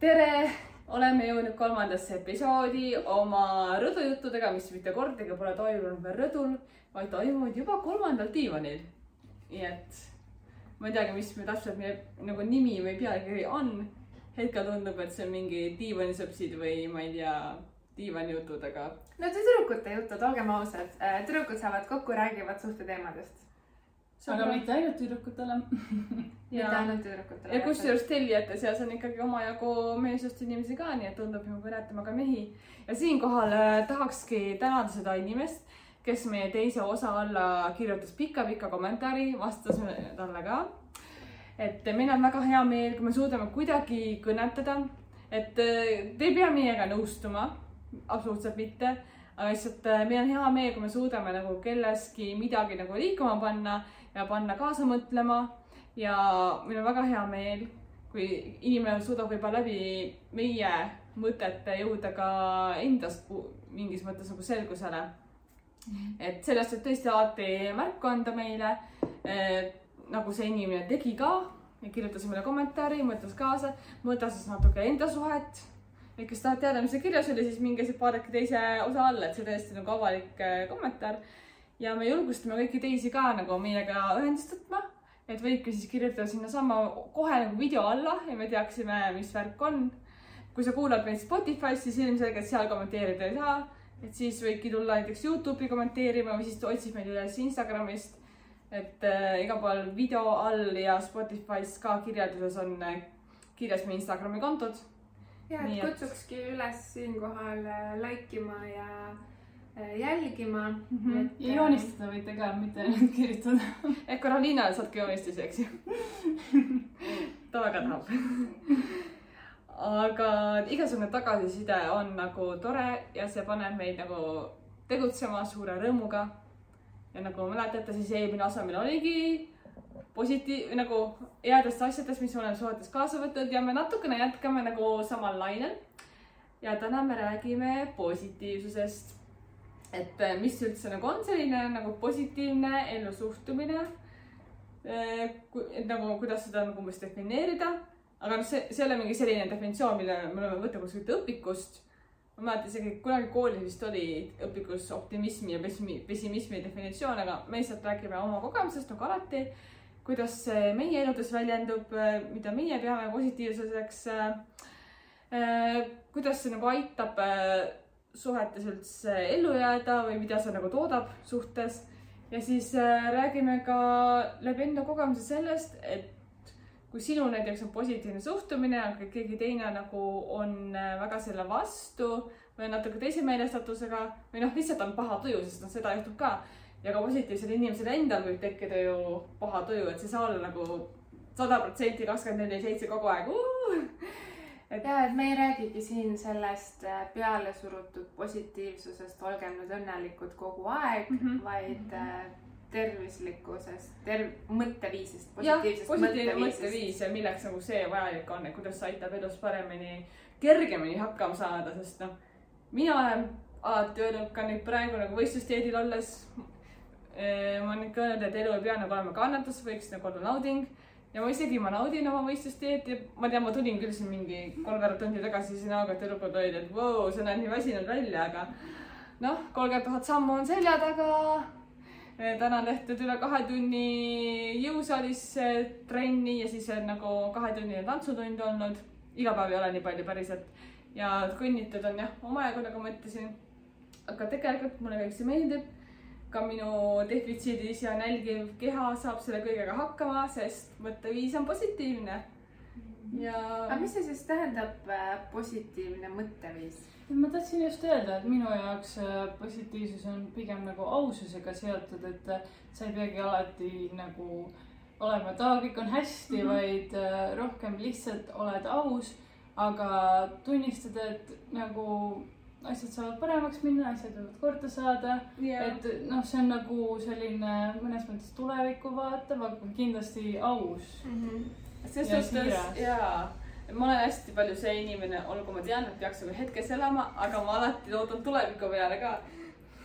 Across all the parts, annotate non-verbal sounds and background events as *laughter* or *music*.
tere, oleme jõudnud kolmandasse episoodi oma rõdujuttudega, mis mitte kordagi pole toimunud veel rõdul, vaid toimuvad juba kolmandal diivanil. nii et ma ei teagi, mis me täpselt meie nagu nimi või pealkiri on. hetkel tundub, et see on mingi diivanisõpsid või ma ei tea, diivanijutud, aga no tüdrukute jutud, olgem ausad, tüdrukud saavad kokku, räägivad suhteteemadest. Aga mitte ainult tüdrukutele *laughs* mitte ainult tüdrukutele. ja kusjuures tellijate seas on ikkagi omajagu meessoost inimesi ka, nii et tundub nagu näitama ka mehi. ja siinkohal äh, tahakski tänada seda inimest, kes meie teise osa alla kirjutas pika-pika kommentaari, vastasime talle ka. et meil on väga hea meel, kui me suudame kuidagi kõnetada, et äh, te ei pea meiega nõustuma, absoluutselt mitte, aga lihtsalt äh, meil on hea meel, kui me suudame nagu kelleski midagi nagu liikuma panna ja panna kaasa mõtlema ja meil on väga hea meel, kui inimene suudab võib-olla läbi meie mõtete jõuda ka endas mingis mõttes nagu selgusele. et sellest võib tõesti alati märku anda meile nagu see inimene tegi ka kirjutas meile kommentaari, mõtles kaasa, mõtles natuke enda suhet. et kes tahab teada, mis seal kirjas oli, siis minge siit vaadake teise osa alla, et see tõesti nagu avalik eh, kommentaar. Ja me julgustame kõiki teisi ka nagu meiega ühendust võtma et võibki siis kirjutada sinnasamma kohe nagu video alla ja me teaksime, mis värk on. kui sa kuulad meid Spotify's, siis ilmselgelt seal kommenteerida ei saa. et siis võidki tulla näiteks Youtube'i kommenteerima või siis otsib meid üles Instagramist. et äh, igal pool video all ja Spotify's ka kirjelduses on äh, kirjas meie Instagrami kontod. ja, et kutsukski üles siinkohal äh, like ima ja jälgima mm. -hmm. Et, ja joonistada võite ka, mitte ainult *laughs* kirjutada. ehk Karoliina saadki joonistusi, eks ju *laughs* ta väga tahab aga igasugune tagasiside on nagu tore ja see paneb meid nagu tegutsema suure rõõmuga. ja nagu mäletate, siis eelmine osa meil oligi positiiv, nagu headest asjadest, mis me oleme suhetes kaasa võtnud ja me natukene jätkame nagu samal lainel. ja täna me räägime positiivsusest et äh, mis üldse nagu on selline nagu positiivne ellu suhtumine. Äh, et nagu, kuidas seda nagu umbes defineerida, aga noh, see, see ei ole mingi selline definitsioon, mille me oleme võtnud kuskilt õpikust. ma mäletan isegi kunagi koolis vist oli õpikus optimismi ja pessimismi, pessimismi definitsioon, aga me lihtsalt räägime oma kogemusest nagu alati. kuidas see meie eludes väljendub, äh, mida meie peame positiivsuseks. kuidas see nagu aitab suhetes üldse ellu jääda või mida see nagu toodab suhtes. ja siis äh, räägime ka läbi enda kogemuse sellest, et kui sinul näiteks on positiivne suhtumine, aga keegi teine nagu on äh, väga selle vastu või natuke teise meelestatusega või noh, lihtsalt on paha tuju, sest noh, seda juhtub ka. ja ka positiivsel inimesel endal võib tekkida ju paha tuju, et see ei saa olla nagu sada protsenti kakskümmend neli seitse kogu aeg et ja, et me ei räägigi siin sellest äh, pealesurutud positiivsusest, olgem nüüd õnnelikud kogu aeg mm, -hmm. vaid äh, tervislikkusest, terv-, mõtteviisist, positiivsest positiivne mõtteviis ja milleks nagu see vajalik on, et kuidas see aitab elus paremini, kergemini hakkama saada, sest noh, mina olen alati öelnud ka nüüd praegu nagu võistlusteedil olles. Äh, ma olen ikka öelnud, et elu ei pea nagu olema kannatus, võiks nagu olla nauding ja ma isegi, ma naudin oma võistlusteed ja ma tean, ma tulin küll siin mingi kolmveerand tundi tagasi siin Aagot ja tüdrukud olid, et vau wow,, sa näed nii väsinud välja, aga noh, kolmkümmend tuhat sammu on selja taga. täna on tehtud üle kahe tunni jõusaalis trenni ja siis on nagu kahetunnine tantsutund olnud. iga päev ei ole nii palju päriselt ja kõnnitud on jah, omajagu nagu ma ütlesin. aga tegelikult mulle kõik see meeldib ka minu defitsiidis ja nälgiv keha saab selle kõigega hakkama, sest mõtteviis on positiivne. ja. aga mis see siis tähendab äh, positiivne mõtteviis? ma tahtsin just öelda, et minu jaoks äh, positiivsus on pigem nagu aususega seotud, et äh, sa ei peagi alati nagu olema, et aa, kõik on hästi mm, -hmm. vaid rohkem lihtsalt oled aus, aga tunnistada, et nagu asjad saavad paremaks minna, asjad võivad korda saada yeah.. et noh, see on nagu selline mõnes mõttes tulevikku vaatav, aga kindlasti aus mm. -hmm. selles suhtes jaa, ma olen hästi palju see inimene, olgu ma tean, et peaks nagu hetkes elama, aga ma alati loodan tuleviku peale ka.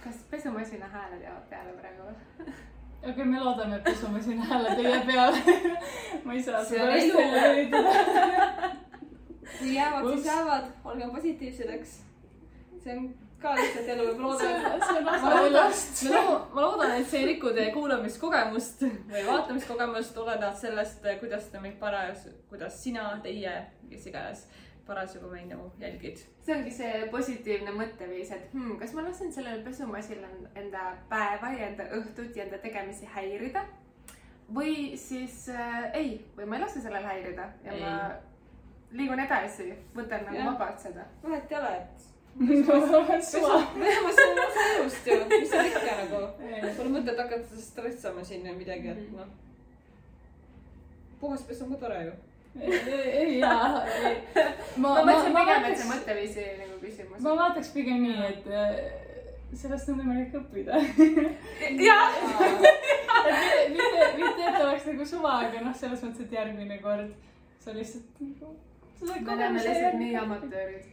kas pesumasina hääled jäävad peale praegu või? *laughs* okei okay,, me loodame, et pesumasina hääled ei jää *laughs* peale *laughs* ma ei saa seda hästi välja üritada kui jäävad, siis jäävad, olgem positiivsed, eks. See on ka lihtsalt elu ja loodan, ma loodan et see ei riku teie kuulamiskogemust või vaatamiskogemust, olenevalt sellest, kuidas te meid paras, kuidas sina, teie, kes iganes parasjagu meid nagu jälgid. see ongi see positiivne mõtteviis, et hmm, kas ma lasen sellel pesumasinal enda päeva ja enda õhtut ja enda tegemisi häirida või siis äh, ei, või ma ei lase sellel häirida ja ei. ma liigun edasi, võtan nagu vabalt seda. vahet ei ole, et suva. ma saan elust ju, mis seal ikka nagu. Pole mõtet hakata stressama siin või midagi, et noh. puhas pesu on ka tore ju. ei jaa, ei. ma mõtlesin pigem, et see mõtteviisi nagu küsimus. ma vaataks pigem nii, et äh, sellest on võimalik õppida. jah, mitte, mitte, mitte, et oleks nagu suva, aga noh, selles mõttes, et järgmine kord sa lihtsalt nagu. Me oleme lihtsalt nii. amatöörid.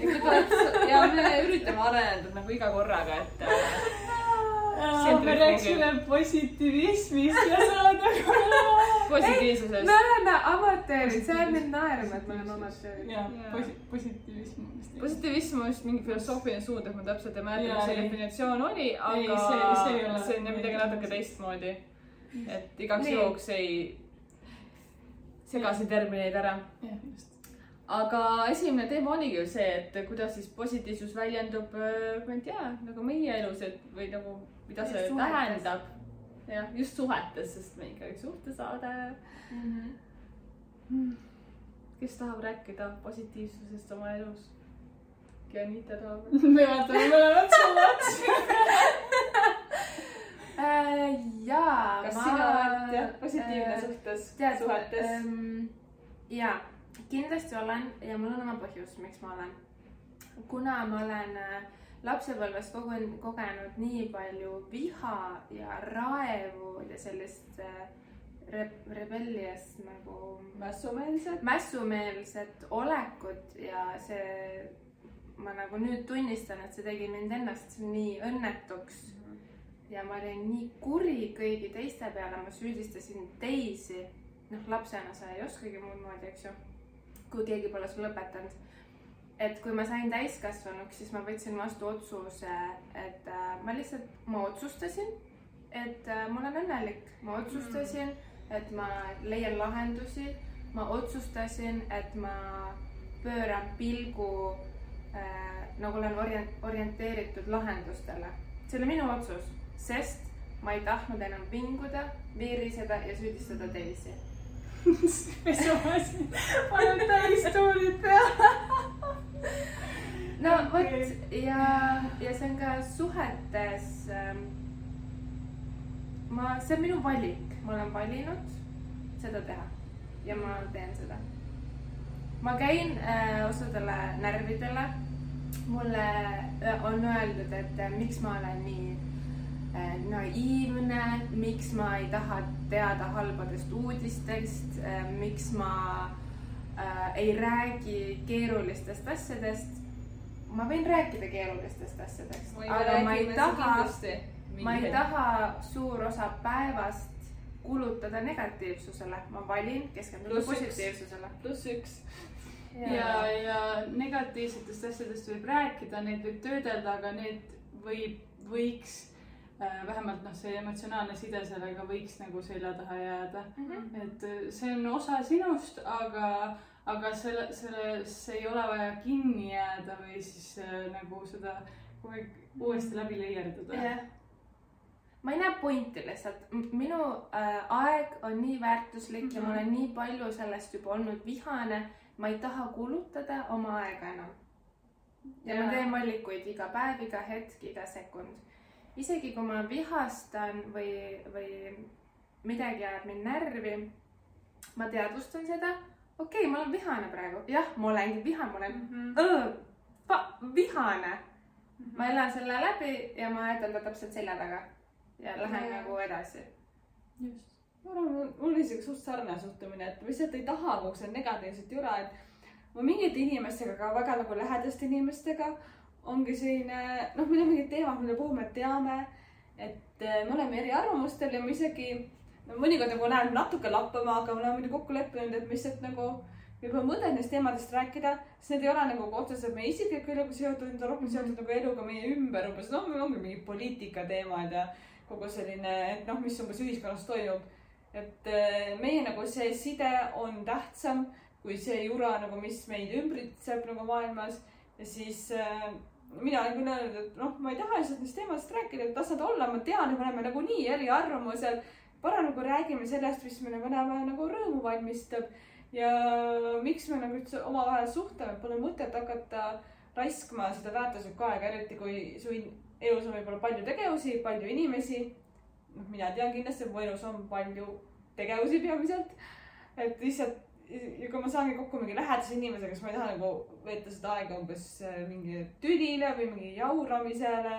ikka tuleb ja me üritame areneda nagu iga korraga, et äh, me rääkisime positiivismist ja saada *laughs* positiivsusest me. oleme amatöörid, see ajab mind naerma, et me oleme amatöörid. ja Jaa. posi-, positiivism. positiivism on vist mingi filosoofiline suund, et ma täpselt ei mäleta, mis see definitsioon oli, Ei, aga see- see see on midagi natuke teistmoodi. et igaks juhuks ei segasi termineid ära. jah, just. Aga esimene teema oligi ju see, et kuidas siis positiivsus väljendub, ma ei tea, nagu meie elus, et või nagu, mida see Just tähendab. jah, just suhetes, sest me ikkagi suhtesaade. kes tahab rääkida positiivsusest oma elus? Janita tahab. *laughs* me vaatame mõlemad otsa. Äh, jaa. kas sina oled jah, positiivne suhtes, tead, suhetes? ähm, jaa, kindlasti olen ja mul on oma põhjus, miks ma olen. kuna ma olen äh, lapsepõlves kogun-, kogenud nii palju viha ja raevu ja sellist äh, re-, rebellious nagu mässumeelsed. mässumeelset olekut ja see, ma nagu nüüd tunnistan, et see tegi mind ennast nii õnnetuks ja ma olin nii kuri kõigi teiste peale, ma süüdistasin teisi. noh, lapsena sa ei oskagi muud moodi, eks ju, kui keegi pole sul õpetanud. et kui ma sain täiskasvanuks, siis ma võtsin vastu otsuse, et äh, ma lihtsalt, ma otsustasin, et äh, ma olen õnnelik, ma otsustasin, et ma leian lahendusi, ma otsustasin, et ma pööran pilgu äh, nagu olen orient-, orienteeritud lahendustele. see oli minu otsus, sest ma ei tahtnud enam vinguda, viriseda ja süüdistada teisi. Pesumasin paneb täis tuulid peale. no vot ja, ja see on ka suhetes ähm,. ma, see on minu valik, ma olen valinud seda teha ja ma teen seda. ma käin äh, osadele närvidele. mulle äh, on öeldud, et äh, miks ma olen nii naiivne, miks ma ei taha teada halbadest uudistest äh,, miks ma äh, ei räägi keerulistest asjadest. ma võin rääkida keerulistest asjadest, aga ma ei taha, ma ei. taha suur osa päevast kulutada negatiivsusele, ma valin keskenduda positiivsusele. pluss üks. ja, ja negatiivsetest asjadest võib rääkida, neid võib töödelda, aga need võib, võiks vähemalt noh, see emotsionaalne side sellega võiks nagu selja taha jääda. Mhm. et äh, see on osa sinust, aga, aga selle, sellesse ei ole vaja kinni jääda või siis äh, nagu seda kogu aeg uuesti läbi leierdada. jah, ma ei näe pointi lihtsalt, minu äh, aeg on nii väärtuslik mm -hmm. ja ma olen nii palju sellest juba olnud vihane. ma ei taha kulutada oma aega enam. ja Jaa. ma teen valikuid iga päev, iga hetk, iga sekund. Isegi kui ma vihastan või, või midagi ajab mind närvi, ma teadvustan seda. okei okay,, ma olen vihane praegu, jah, ma olengi vihane, ma olen Mhm. õõ, pa- vihane. ma elan selle läbi ja ma jätan ta täpselt selja taga ja lähen Jaa. nagu edasi. just. ma arvan, mul oli isegi suht sarnane suhtumine, et lihtsalt ei taha kogu seda negatiivset jura, et ma mingite inimestega, ka väga nagu lähedaste inimestega ongi selline, noh, meil on mingid teemad, mille puhul me teame, et eh, me oleme eriarvamustel ja me isegi, no mõnikord nagu läheb natuke lappama, aga me oleme kokku leppinud, et me lihtsalt nagu võib-olla mõned neist teemadest rääkida, siis need ei ole nagu otseselt meie isikliku eluga seotud, need on rohkem seotud nagu eluga meie ümber umbes, noh, meil ongi mingid poliitika teemad ja kogu selline, et noh, mis umbes ühiskonnas toimub. et äh, meie nagu see side on tähtsam kui see jura nagu, mis meid ümbritseb nagu maailmas ja siis äh, mina olen küll öelnud, et noh, ma ei taha lihtsalt neist teemadest rääkida, et las nad olla, ma tean, et me oleme nagunii eriarvamusel. parem nagu räägime sellest, mis meile mõnevahel nagu rõõmu valmistab ja miks me nagu üldse omavahel suhtleme, pole mõtet hakata raiskama seda väärtuslikku aega, eriti kui su elus on võib-olla palju tegevusi, palju inimesi. noh, mina tean kindlasti, et mu elus on palju tegevusi peamiselt. et lihtsalt ja kui ma saangi kokku mingi lähedase inimesega, siis ma ei taha nagu veeta seda aega umbes äh, mingi tülile või mingi jauramisele.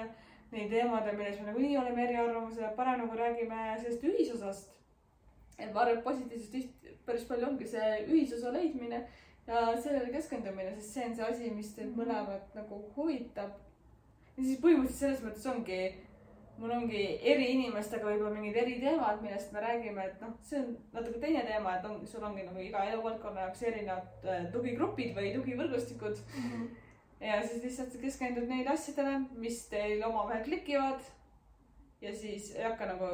Neid teemadel, milles me nagunii oleme eriarvamusel, parem nagu räägime sellest ühisosast. et ma arvan, et positiivsust päris palju ongi see ühisosa leidmine ja sellele keskendumine, sest see on see asi, mis teid mõlemat nagu huvitab. ja siis põhimõtteliselt selles mõttes ongi mul ongi eri inimestega võib-olla mingid eriteemad, millest me räägime, et noh, see on natuke teine teema, et on, sul ongi nagu iga eluvaldkonna jaoks erinevad äh, tugigrupid või tugivõrgustikud mm. -hmm. ja siis lihtsalt keskendud neile asjadele, mis teil omavahel klikivad. ja siis ei hakka nagu,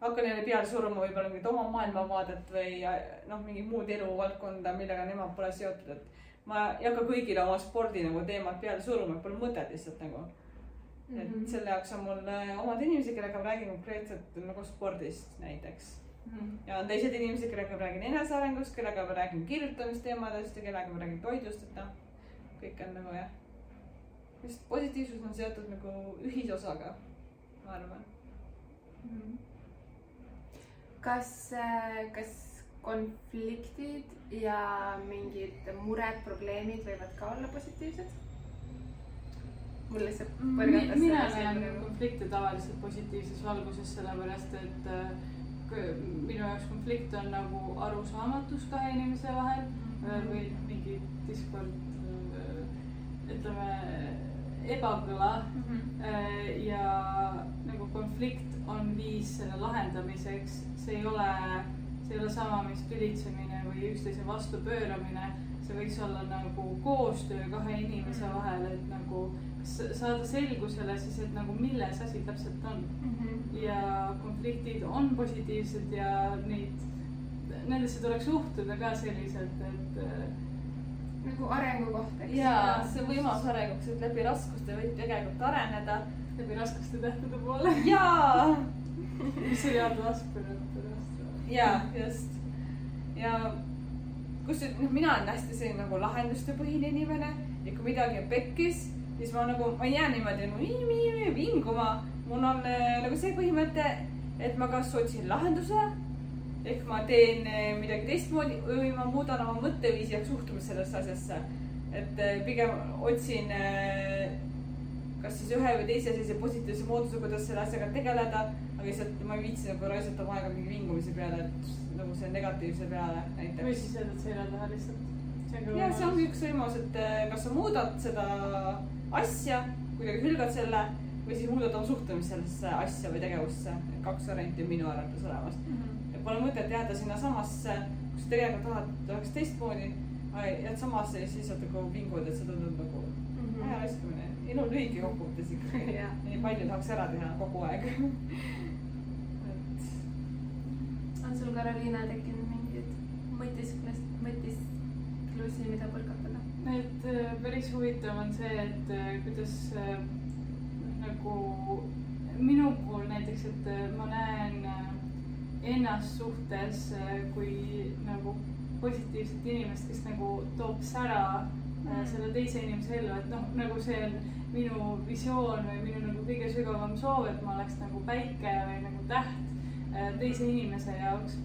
hakka neile peale suruma võib-olla mingit oma maailmavaadet või noh, mingit muud eluvaldkonda, millega nemad pole seotud, et ma ei hakka kõigile oma spordi nagu teemat peale suruma, pole mõtet lihtsalt nagu Mm -hmm. et mhm. selle jaoks on mul äh, omad inimesed, kellega ma räägin konkreetselt nagu spordist näiteks mm. -hmm. ja on teised inimesed, kellega ma räägin enesearengust, kellega ma räägin kirjutamisteemadest ja kellega ma räägin toidust, et noh, kõik on nagu jah. just positiivsus on seotud nagu ühisosaga, ma arvan mm. -hmm. kas, äh, kas konfliktid ja mingid mured, probleemid võivad ka olla positiivsed? Mul lihtsalt põrgatas mina näen konflikte tavaliselt positiivses valguses, sellepärast et äh, minu jaoks konflikt on nagu arusaamatus kahe inimese vahel mm -hmm. või mingi diskord, äh, ütleme, ebakõla mm. -hmm. ja nagu konflikt on viis selle lahendamiseks, see ei ole, see ei ole sama, mis tülitsemine või üksteise vastu pööramine. see võiks olla nagu koostöö kahe inimese mhm. vahel, et nagu saada selgusele siis, et nagu milles asi täpselt on mm. -hmm. ja konfliktid on positiivsed ja neid, nendesse tuleks suhtuda ka selliselt, et äh, nagu arengukoht, eks. ja see võimalus arenguks, et läbi raskuste võib tegelikult areneda. läbi raskuste tähtede poole. jaa *laughs* mis oli Aadu Asperger pärast. jaa, just. ja kus, noh, mina olen hästi selline nagu lahendustepõhine inimene ja kui midagi on pekkis siis ma nagu, ma ei jää niimoodi nagu vinguma. mul on äh, nagu see põhimõte, et ma kas otsin lahenduse ehk ma teen äh, midagi teistmoodi või ma muudan oma mõtteviisi ja suhtumist sellesse asjasse. et äh, pigem otsin kas siis ühe või teise sellise positiivse mooduse, kuidas selle asjaga tegeleda, aga lihtsalt ma ei viitsi nagu raisata oma aega mingi vingumise peale, et nagu see negatiivse peale näiteks. või siis jätad selja taha lihtsalt. Ja see ongi üks võimalus, et kas sa muudad seda asja, kuidagi hülgad selle või siis muudad oma suhtumist sellesse asja või tegevusse. kaks varianti on minu arvates olemas mm. -hmm. et pole mõtet jääda sinnasamasse, kus tegelikult tahad, oleks teistmoodi. jääd samasse ja siis lihtsalt nagu vingud, et see tundub nagu mm -hmm. aja raiskamine. elu lühike kokkuvõttes ikkagi nii palju tahaks ära teha kogu aeg *laughs* et. on sul, Karoliina, tekkinud mingeid mõtisklust, mõtisklusi, mida põrgatada? et äh, päris huvitav on see, et äh, kuidas äh, nagu minu puhul näiteks, et ma näen ennast suhtes kui nagu positiivset inimest, kes nagu toob sära selle teise inimese ellu, et noh, nagu see on minu visioon või minu nagu kõige sügavam soov, et ma oleks nagu päike või nagu täht teise inimese jaoks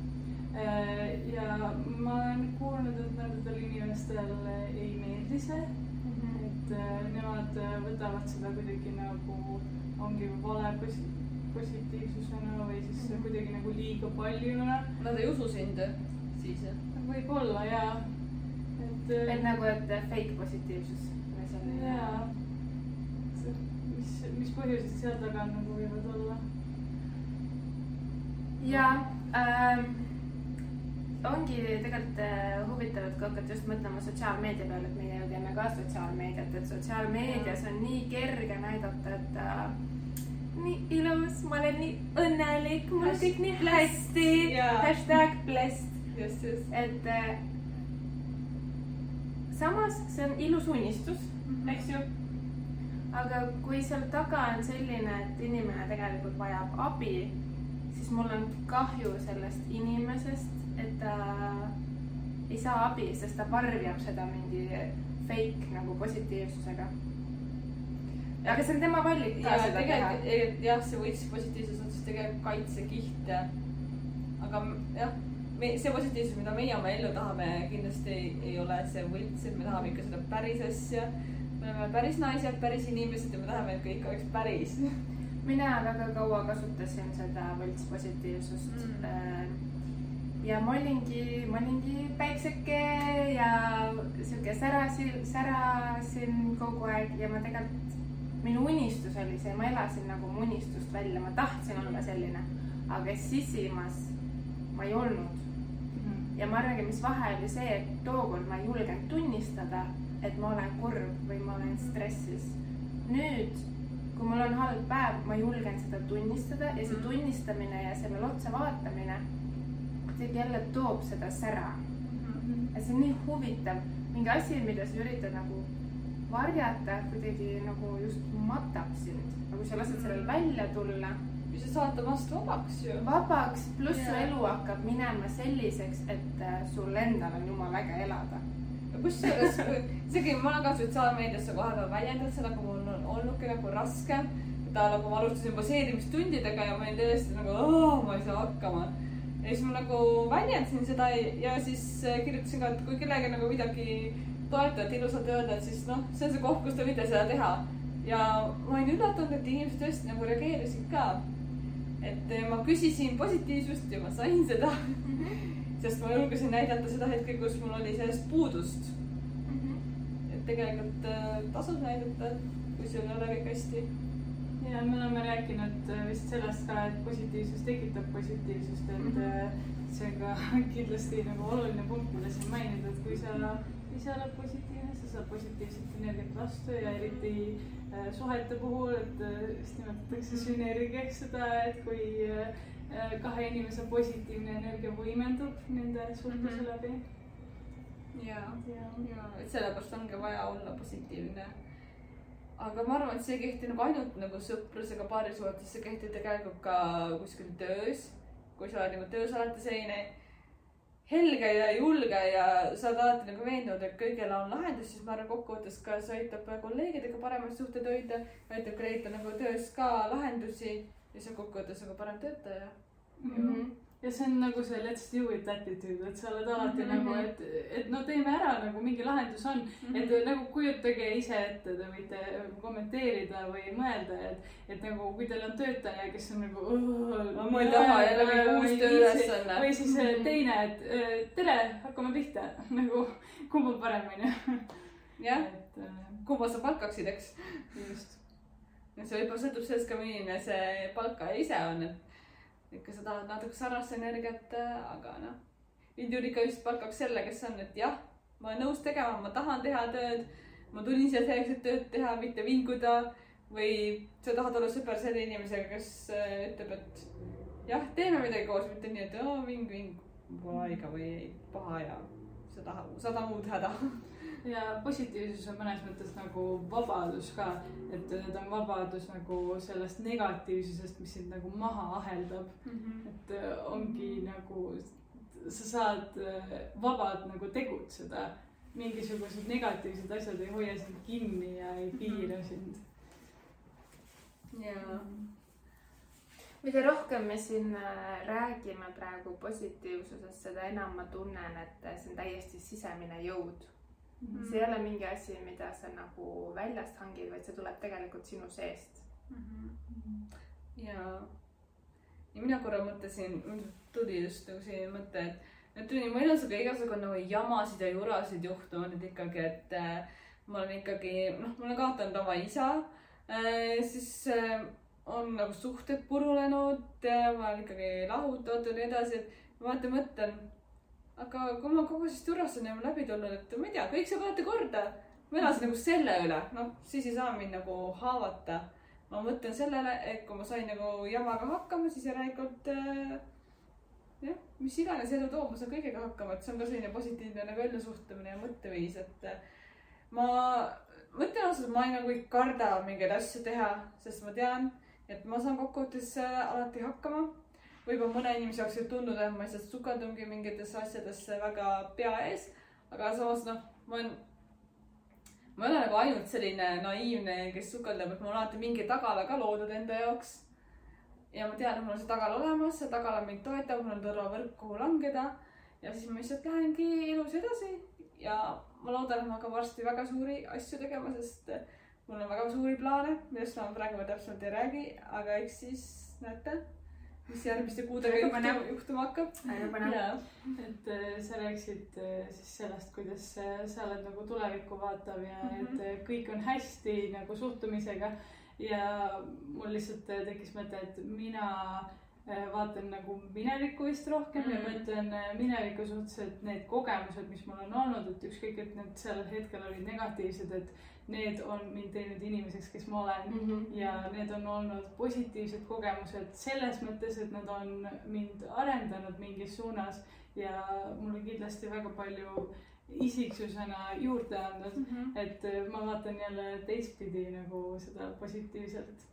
ja ma olen kuulnud, et nendel inimestel ei meeldi see mm, -hmm. et äh, nemad äh, võtavad seda kuidagi nagu ongi vale posi-, positiivsusena või siis mm -hmm. kuidagi nagu liiga paljuna. Nad ei usu sind siis jah? võib-olla jaa, et. et nagu, et fake positiivsus. jaa, mis, mis põhjused seal taga nagu võivad olla? jaa ähm ongi tegelikult äh, huvitav, et kui hakata just mõtlema sotsiaalmeedia peale, et meie ju teeme ka sotsiaalmeediat, et sotsiaalmeedias on nii kerge näidata, et äh, nii ilus, ma olen nii õnnelik, mul on kõik nii hästi. hashtag blessed. just, just. et äh, samas see on ilus unistus mm, -hmm. eks ju. aga kui seal taga on selline, et inimene tegelikult vajab abi, siis mul on kahju sellest inimesest, et ta ei saa abi, sest ta varjab seda mingi fake nagu positiivsusega. aga see on tema valik ka ja, seda teha. jah, see võiks positiivses mõttes tegelikult kaitsekiht aga jah me, see positiivsus, mida meie oma ellu tahame, kindlasti ei, ei ole see võlts, et me tahame ikka seda päris asja. me oleme päris naised, päris inimesed ja me tahame, et kõik oleks päris. mina väga kaua kasutasin seda võlts positiivsust mm. Ja ma olingi, ma olingi päikseke ja sihuke särasin, särasin kogu aeg ja ma tegelikult, minu unistus oli see, ma elasin nagu mu unistust välja, ma tahtsin olla selline, aga sisimas ma ei olnud. Ja ma arvangi, mis vahe oli see, et tookord ma ei julgenud tunnistada, et ma olen kurb või ma olen stressis. nüüd, kui mul on halb päev, ma julgen seda tunnistada ja see tunnistamine ja sellele otsa vaatamine kuidagi jälle toob seda sära. ja see on nii huvitav, mingi asi, mida sa üritad nagu varjata, kuidagi nagu just matab sind, aga kui sa lased sellel välja tulla kui sa saad temast vabaks ju. vabaks, pluss su elu hakkab minema selliseks, et äh, sul endal on jumala äge elada. kusjuures, isegi ma olen ka sotsiaalmeediasse vahepeal väljendanud seda, kui mul on olnudki nagu raske. ta nagu ma alustasin baseerimistundidega ja ma olin tõesti nagu, ma ei saa hakkama. Ja siis ma nagu väljendasin seda ja siis äh, kirjutasin ka, et kui kellelegi nagu midagi toetavat, ilusat öelda, et siis noh, see on see koht, kus te võite seda teha ja ma olin üllatunud, et inimesed tõesti nagu reageerisid ka et eh, ma küsisin positiivsust ja ma sain seda *laughs* sest ma julgesin näidata seda hetke, kus mul oli sellest puudust mm. -hmm. et tegelikult äh, tasub näidata, kui sul ei ole kõik hästi. Ja me oleme rääkinud eh, vist sellest ka, et positiivsus tekitab positiivsust, et mm -hmm. see on ka *laughs* kindlasti nagu oluline punkt, mida siin mainida, et kui sa ise oled positiivne, sa saad positiivset energiat vastu ja eriti Äh, suhete puhul, et äh, just nimetatakse mhm. sünergiaks seda, et kui äh, kahe inimese positiivne energia võimendub nende suhtluse -hmm. läbi. ja, ja, ja et sellepärast ongi vaja olla positiivne. Aga ma arvan, et see ei kehti nagu ainult nagu sõprusega paarisuhetes, see kehtib tegelikult ka kuskil töös. kui sa oled nagu töös alati selline helge ja julge ja sa oled alati nagu veendunud, et kõigil on lahendus, siis ma arvan, kokkuvõttes ka see aitab kolleegidega paremaid suhteid hoida, aitab ka leida nagu töös ka lahendusi ja on kokkuvõttes nagu parem töötaja mm. -hmm ja see on nagu see let's do it attitude, et sa oled alati mm -hmm. nagu, et, et no teeme ära nagu mingi lahendus on mm. -hmm. et nagu kujutage ise ette, te võite kommenteerida või mõelda, et, et nagu kui teil on töötaja, kes on nagu. no ma ei taha jälle mingi uus tööülesanne. või siis mm -hmm. teine, et äh, tere, hakkame pihta *laughs* nagu kumb on parem, onju. jah, äh, kumba sa palkaksid, eks. just. see võib-olla sõltub sellest ka, milline see palkaja ise on, et ikka sa tahad natuke sarnast energiat, aga noh, ikka just palkaks selle, kes on, et jah, ma olen nõus tegema, ma tahan teha tööd. ma tulin siia selleks, et tööd teha, mitte vinguda. või sa tahad olla sõber selle inimesega, kes äh, ütleb, et jah, teeme midagi koos, mitte nii, et oo ving, ving, pole aega või ei, paha ja sa tahad sada muud häda *laughs* ja positiivsus on mõnes mõttes nagu vabadus ka, et ta on vabadus nagu sellest negatiivsusest, mis sind nagu maha aheldab mm. -hmm. et äh, ongi nagu, sa saad äh, vabalt nagu tegutseda. mingisugused negatiivsed asjad ei hoia sind kinni ja ei piira mm -hmm. sind. jaa mida rohkem me siin äh, räägime praegu positiivsusest, seda enam ma tunnen, et see on täiesti sisemine jõud mm. -hmm. see ei ole mingi asi, mida sa nagu väljast hangid, vaid see tuleb tegelikult sinu seest mm. -hmm. ja, ja mina korra mõtlesin, tuli just nagu selline mõte, et, et mu elus aga igasugu nagu jamasid ja jurasid juhtunud, ikkagi, et äh, ma olen ikkagi, noh, ma olen kaotanud oma isa äh,, siis äh, on nagu suhted purunenud, ma olen ikkagi lahutatud ja nii edasi, et ma vaata mõtlen aga kui ma kogu sellest jurast olen läbi tulnud, et ma ei tea, kõik saab alati korda. ma elasin nagu selle üle, noh, siis ei saa mind nagu haavata. ma mõtlen sellele, et kui ma sain nagu jamaga hakkama, siis järelikult äh, jah, mis iganes elu toob, ma saan kõigega hakkama, et see on ka selline positiivne nagu ellusuhtumine ja mõtteviis, et äh, ma mõtlen ausalt, ma ei nagu ei karda mingeid asju teha, sest ma tean, et ma saan kokkuvõttes äh, alati hakkama võib-olla mõne inimese jaoks võib tunduda, et ma lihtsalt sukaldungi mingitesse asjadesse väga pea ees, aga samas noh, ma olen, ma ei ole nagu ainult selline naiivne, kes sukeldub, et mul on alati mingi tagala ka loodud enda jaoks. ja ma tean, et mul on see tagala olemas, see tagala mind toetab, mul on turvavõrk, kuhu langeda ja siis ma lihtsalt lähengi elus edasi ja ma loodan, et ma hakkan varsti väga suuri asju tegema, sest mul on väga suuri plaane, millest ma praegu täpsemalt ei räägi, aga eks siis näete mis järgmiste kuudega juhtuma, juhtuma hakkab. väga põnev. et äh, sa rääkisid äh, siis sellest, kuidas äh, sa oled nagu tulevikku vaatav ja mm -hmm. et kõik on hästi nagu suhtumisega. ja mul lihtsalt tekkis mõte, et mina vaatan nagu minevikku vist rohkem mm -hmm. ja mõtlen mineviku suhtes, et need kogemused, mis mul on olnud, et ükskõik, et need sellel hetkel olid negatiivsed, et need on mind teinud inimeseks, kes ma olen mm. -hmm. ja need on olnud positiivsed kogemused selles mõttes, et nad on mind arendanud mingis suunas ja mulle kindlasti väga palju isiksusena juurde andnud mm. -hmm. et äh, ma vaatan jälle teistpidi nagu seda positiivselt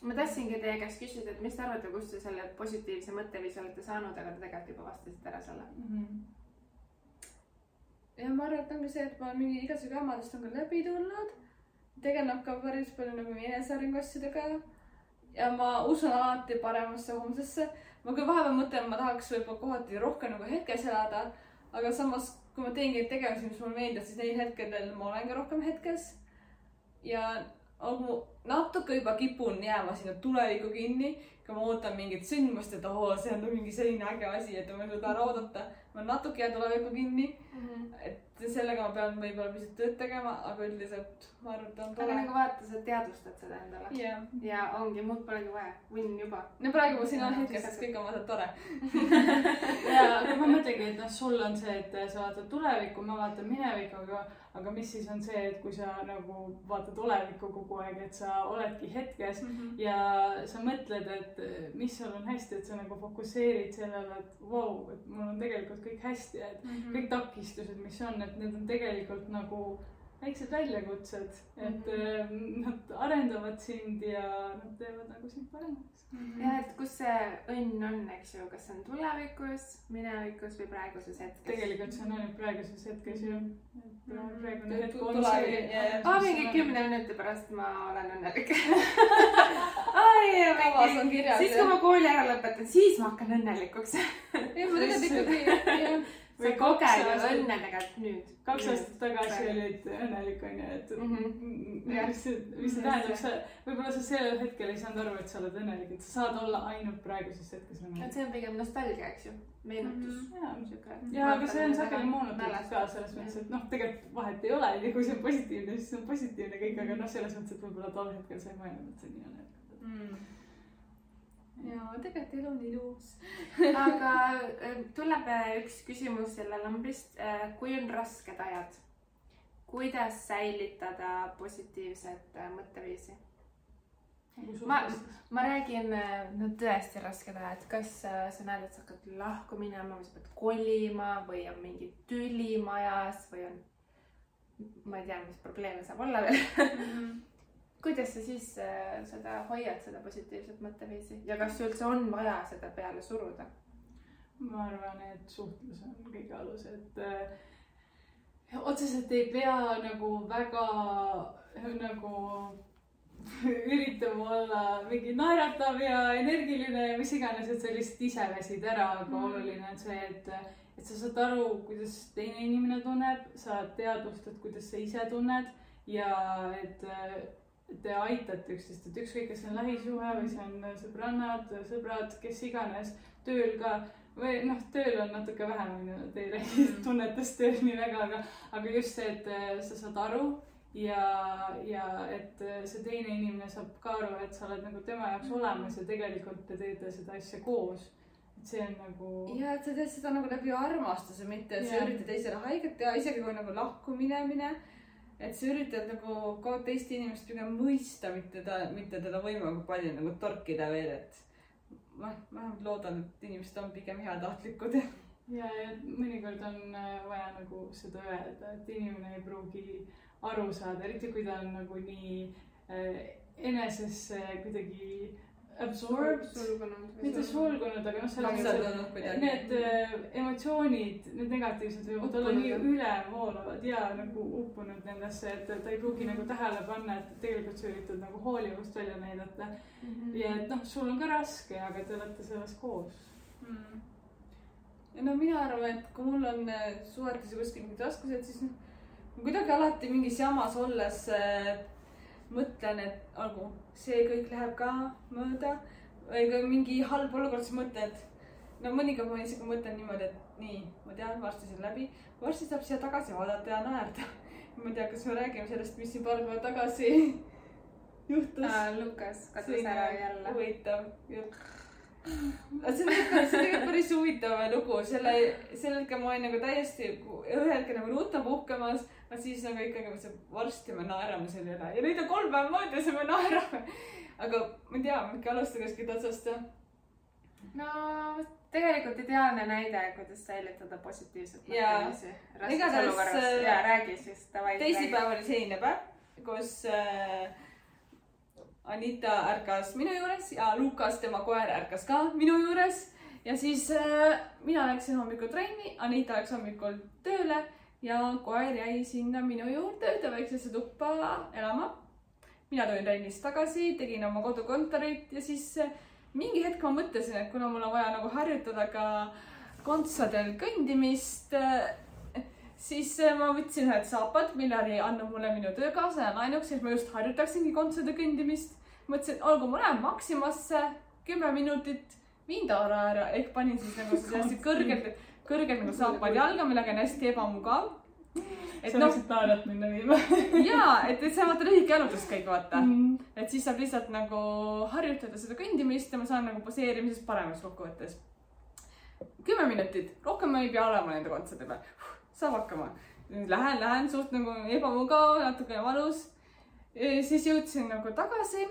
ma tahtsingi teie käest küsida, et mis te arvate, kust te selle positiivse mõtteviisi olete saanud, aga te tegelikult juba vastasite ära selle mm. -hmm ja ma arvan, et ongi see, et ma olen mingi igasugu jamadest on ka läbi tulnud. tegelen ka päris palju nagu enesearengu asjadega. ja ma usun alati paremasse homsesse. ma küll vahepeal mõtlen, ma tahaks võib-olla kohati rohkem nagu hetkes elada, aga samas, kui ma teen neid tegevusi, mis mulle meeldivad, siis neil hetkedel ma olen ka rohkem hetkes. ja nagu natuke juba kipun jääma sinna tulevikku kinni, kui ma ootan mingit sündmust, et oo, see on mingi selline äge asi, et ma ei suuda ära oodata ma natuke jään tulevikku kinni mm. -hmm. et sellega ma pean võib-olla pisut tööd tegema, aga üldiselt ma arvan, et on tore. aga nagu vaata, sa teadvustad seda endale yeah.. ja ongi, muud polegi vaja, win juba. no praegu ma siin olen hetkes, et kõik on vaata tore *laughs* ja, aga ma mõtlengi, et noh, sul on see, et sa vaatad tulevikku, ma vaatan minevikku, aga, aga mis siis on see, et kui sa nagu vaatad olevikku kogu aeg, et sa oledki hetkes mm -hmm. ja sa mõtled, et mis sul on hästi, et sa nagu fokusseerid sellele, et vau wow,, et mul on tegelikult kõik hästi, et mm -hmm. kõik takistused, mis on, et need on tegelikult nagu väiksed väljakutsed, et mm -hmm. nad arendavad sind ja nad teevad nagu sind paremaks mm. -hmm. ja et kus see õnn on, eks ju, kas see on tulevikus, minevikus või praeguses hetkes? tegelikult see on ainult praeguses hetkes ju. et mm -hmm. praegune hetk on see. aa, mingi kümne minuti pärast ma olen õnnelik *laughs* ai, kavas on kirjas. siis, kui ma kooli ära lõpetan, siis ma hakkan õnnelikuks ei, ma tegelikult ikkagi *laughs* sa koged ju õnne tegelikult nüüd. kaks aastat tagasi olid õnnelik onju, et mm -hmm. mis see, mis see tähendab, sa võib-olla sa sellel hetkel ei saanud aru, et sa oled õnnelik, et sa saad olla ainult praeguses hetkes õnnelik. et see on pigem nostalgia, eks ju, meenutus. Mm. -hmm. ja, ja, aga see on sageli moonutatud ka selles mõttes, et noh, tegelikult vahet ei ole ja kui see on positiivne, siis see on positiivne kõik, aga noh, selles mõttes, et võib-olla tol hetkel sa ei mõelnud, et see nii on. Mm ja tegelikult elu on ilus aga äh, tuleb äh, üks küsimus selle lambrist. Äh, kui on rasked ajad, kuidas säilitada positiivset mõtteviisi? ma, ma räägin, no tõesti rasked ajad, kas sa näed, et sa hakkad lahku minema või sa pead kolima või on mingi tüli majas või on, ma ei tea, mis probleeme saab olla veel mm. -hmm kuidas sa siis äh, seda hoiad, seda positiivset mõtteviisi ja kas üldse on vaja seda peale suruda? ma arvan, et suhtlus on kõige alus, et äh, otseselt ei pea nagu väga nagu *laughs* üritama olla mingi naeratav ja energiline ja mis iganes, et sa lihtsalt ise väsid ära, aga mm. oluline on see, et, et sa saad aru, kuidas teine inimene tunneb, sa teadvustad, kuidas sa ise tunned ja et te aitate üksteist, et ükskõik, kas see on lähisuhe või see on sõbrannad, sõbrad, kes iganes, tööl ka või noh, tööl on natuke vähem, onju, te ei *laughs* räägi mm. tunnetest tööl nii väga, aga, aga just see, et äh, sa saad aru ja, ja et äh, see teine inimene saab ka aru, et sa oled nagu tema jaoks olemas ja tegelikult te teete seda asja koos. see on nagu. ja, et sa teed seda nagu läbi armastuse, mitte et sa üritad teisele haiget teha, isegi kui nagu lahku minemine. Et sa üritad nagu ka teist inimest pigem mõista, mitte ta, mitte teda võimalikult palju nagu torkida veel, et ma vähemalt loodan, et inimesed on pigem heatahtlikud. ja, ja mõnikord on äh, vaja nagu seda öelda, et inimene ei pruugi aru saada, eriti kui ta on nagu nii äh, enesesse kuidagi absorbed mitte sulgunud, aga noh, selles Lapseldanud mõttes, kuidagi. et need äh, emotsioonid, need negatiivsed võivad olla nii Uppunud. ülevoolavad ja nagu uppunud nendesse, et ta ei pruugi nagu tähele panna, et tegelikult sa üritad nagu hoolivust välja näidata. ja et noh, sul on ka raske, aga te olete selles koos. mm.. ja no mina arvan, et kui mul on äh, suhetes kuskil mingid raskused, siis noh, ma kuidagi alati mingis jamas olles äh, mõtlen, et olgu, see kõik läheb ka mööda või kui mingi halb olukord, siis mõtled, no mõnikord ma isegi mõtlen niimoodi, et nii, ma tean, varsti see on läbi, varsti saab siia tagasi vaadata ja naerda. *laughs* ma ei tea, kas me räägime sellest, mis siin paar päeva tagasi *laughs* juhtus Lukas kadus ära jälle. huvitav jutt. see on ikka, see on ikka päris huvitav lugu, selle, sel hetkel ma olin nagu täiesti ühel hetkel nagu nutta puhkamas, aga siis nagu ikkagi mõtlesin, et varsti me naerame selle üle. Ja nüüd on kolm päeva möödas ja me naerame. aga ma ei tea, äkki alustada kuskilt otsast no tegelikult ideaalne näide, kuidas säilitada positiivset mõtlemisi Igatahes, äh, ja räägi siis teisipäev oli selline päev, kus äh, Anita ärkas minu juures ja Lukas, tema koer ärkas ka minu juures. ja siis äh, mina läksin hommikul trenni, Anita läks hommikul tööle ja koer jäi sinna minu juurde ühte väiksesse tuppa elama. mina tulin trennist tagasi, tegin oma kodukontorit ja siis äh, mingi hetk ma mõtlesin, et kuna mul on vaja nagu harjutada ka kontsadel kõndimist äh, siis äh, ma võtsin ühed saapad, mille oli andnud mulle minu töökaaslane laenuks, et ma just harjutaksingi kontsade kõndimist. mõtlesin, olgu, ma lähen Maximasse kümme minutit, viin Taara ära ehk panin siis nagu hästi kõrgelt, kõrgelt nagu saapad jalga, millega on hästi ebamugav. et sa läksid Taarat minna viima. *laughs* jaa, et, et see on vaata lühike jalutuskäik, vaata Mm. et siis saab lihtsalt nagu harjutada seda kõndimist ja ma saan nagu poseerimises paremaks kokkuvõttes. kümme minutit, rohkem ma ei pea olema nende kontsade peal, saab hakkama. Lähen, lähen suht nagu ebamugav, natukene valus. siis jõudsin nagu tagasi.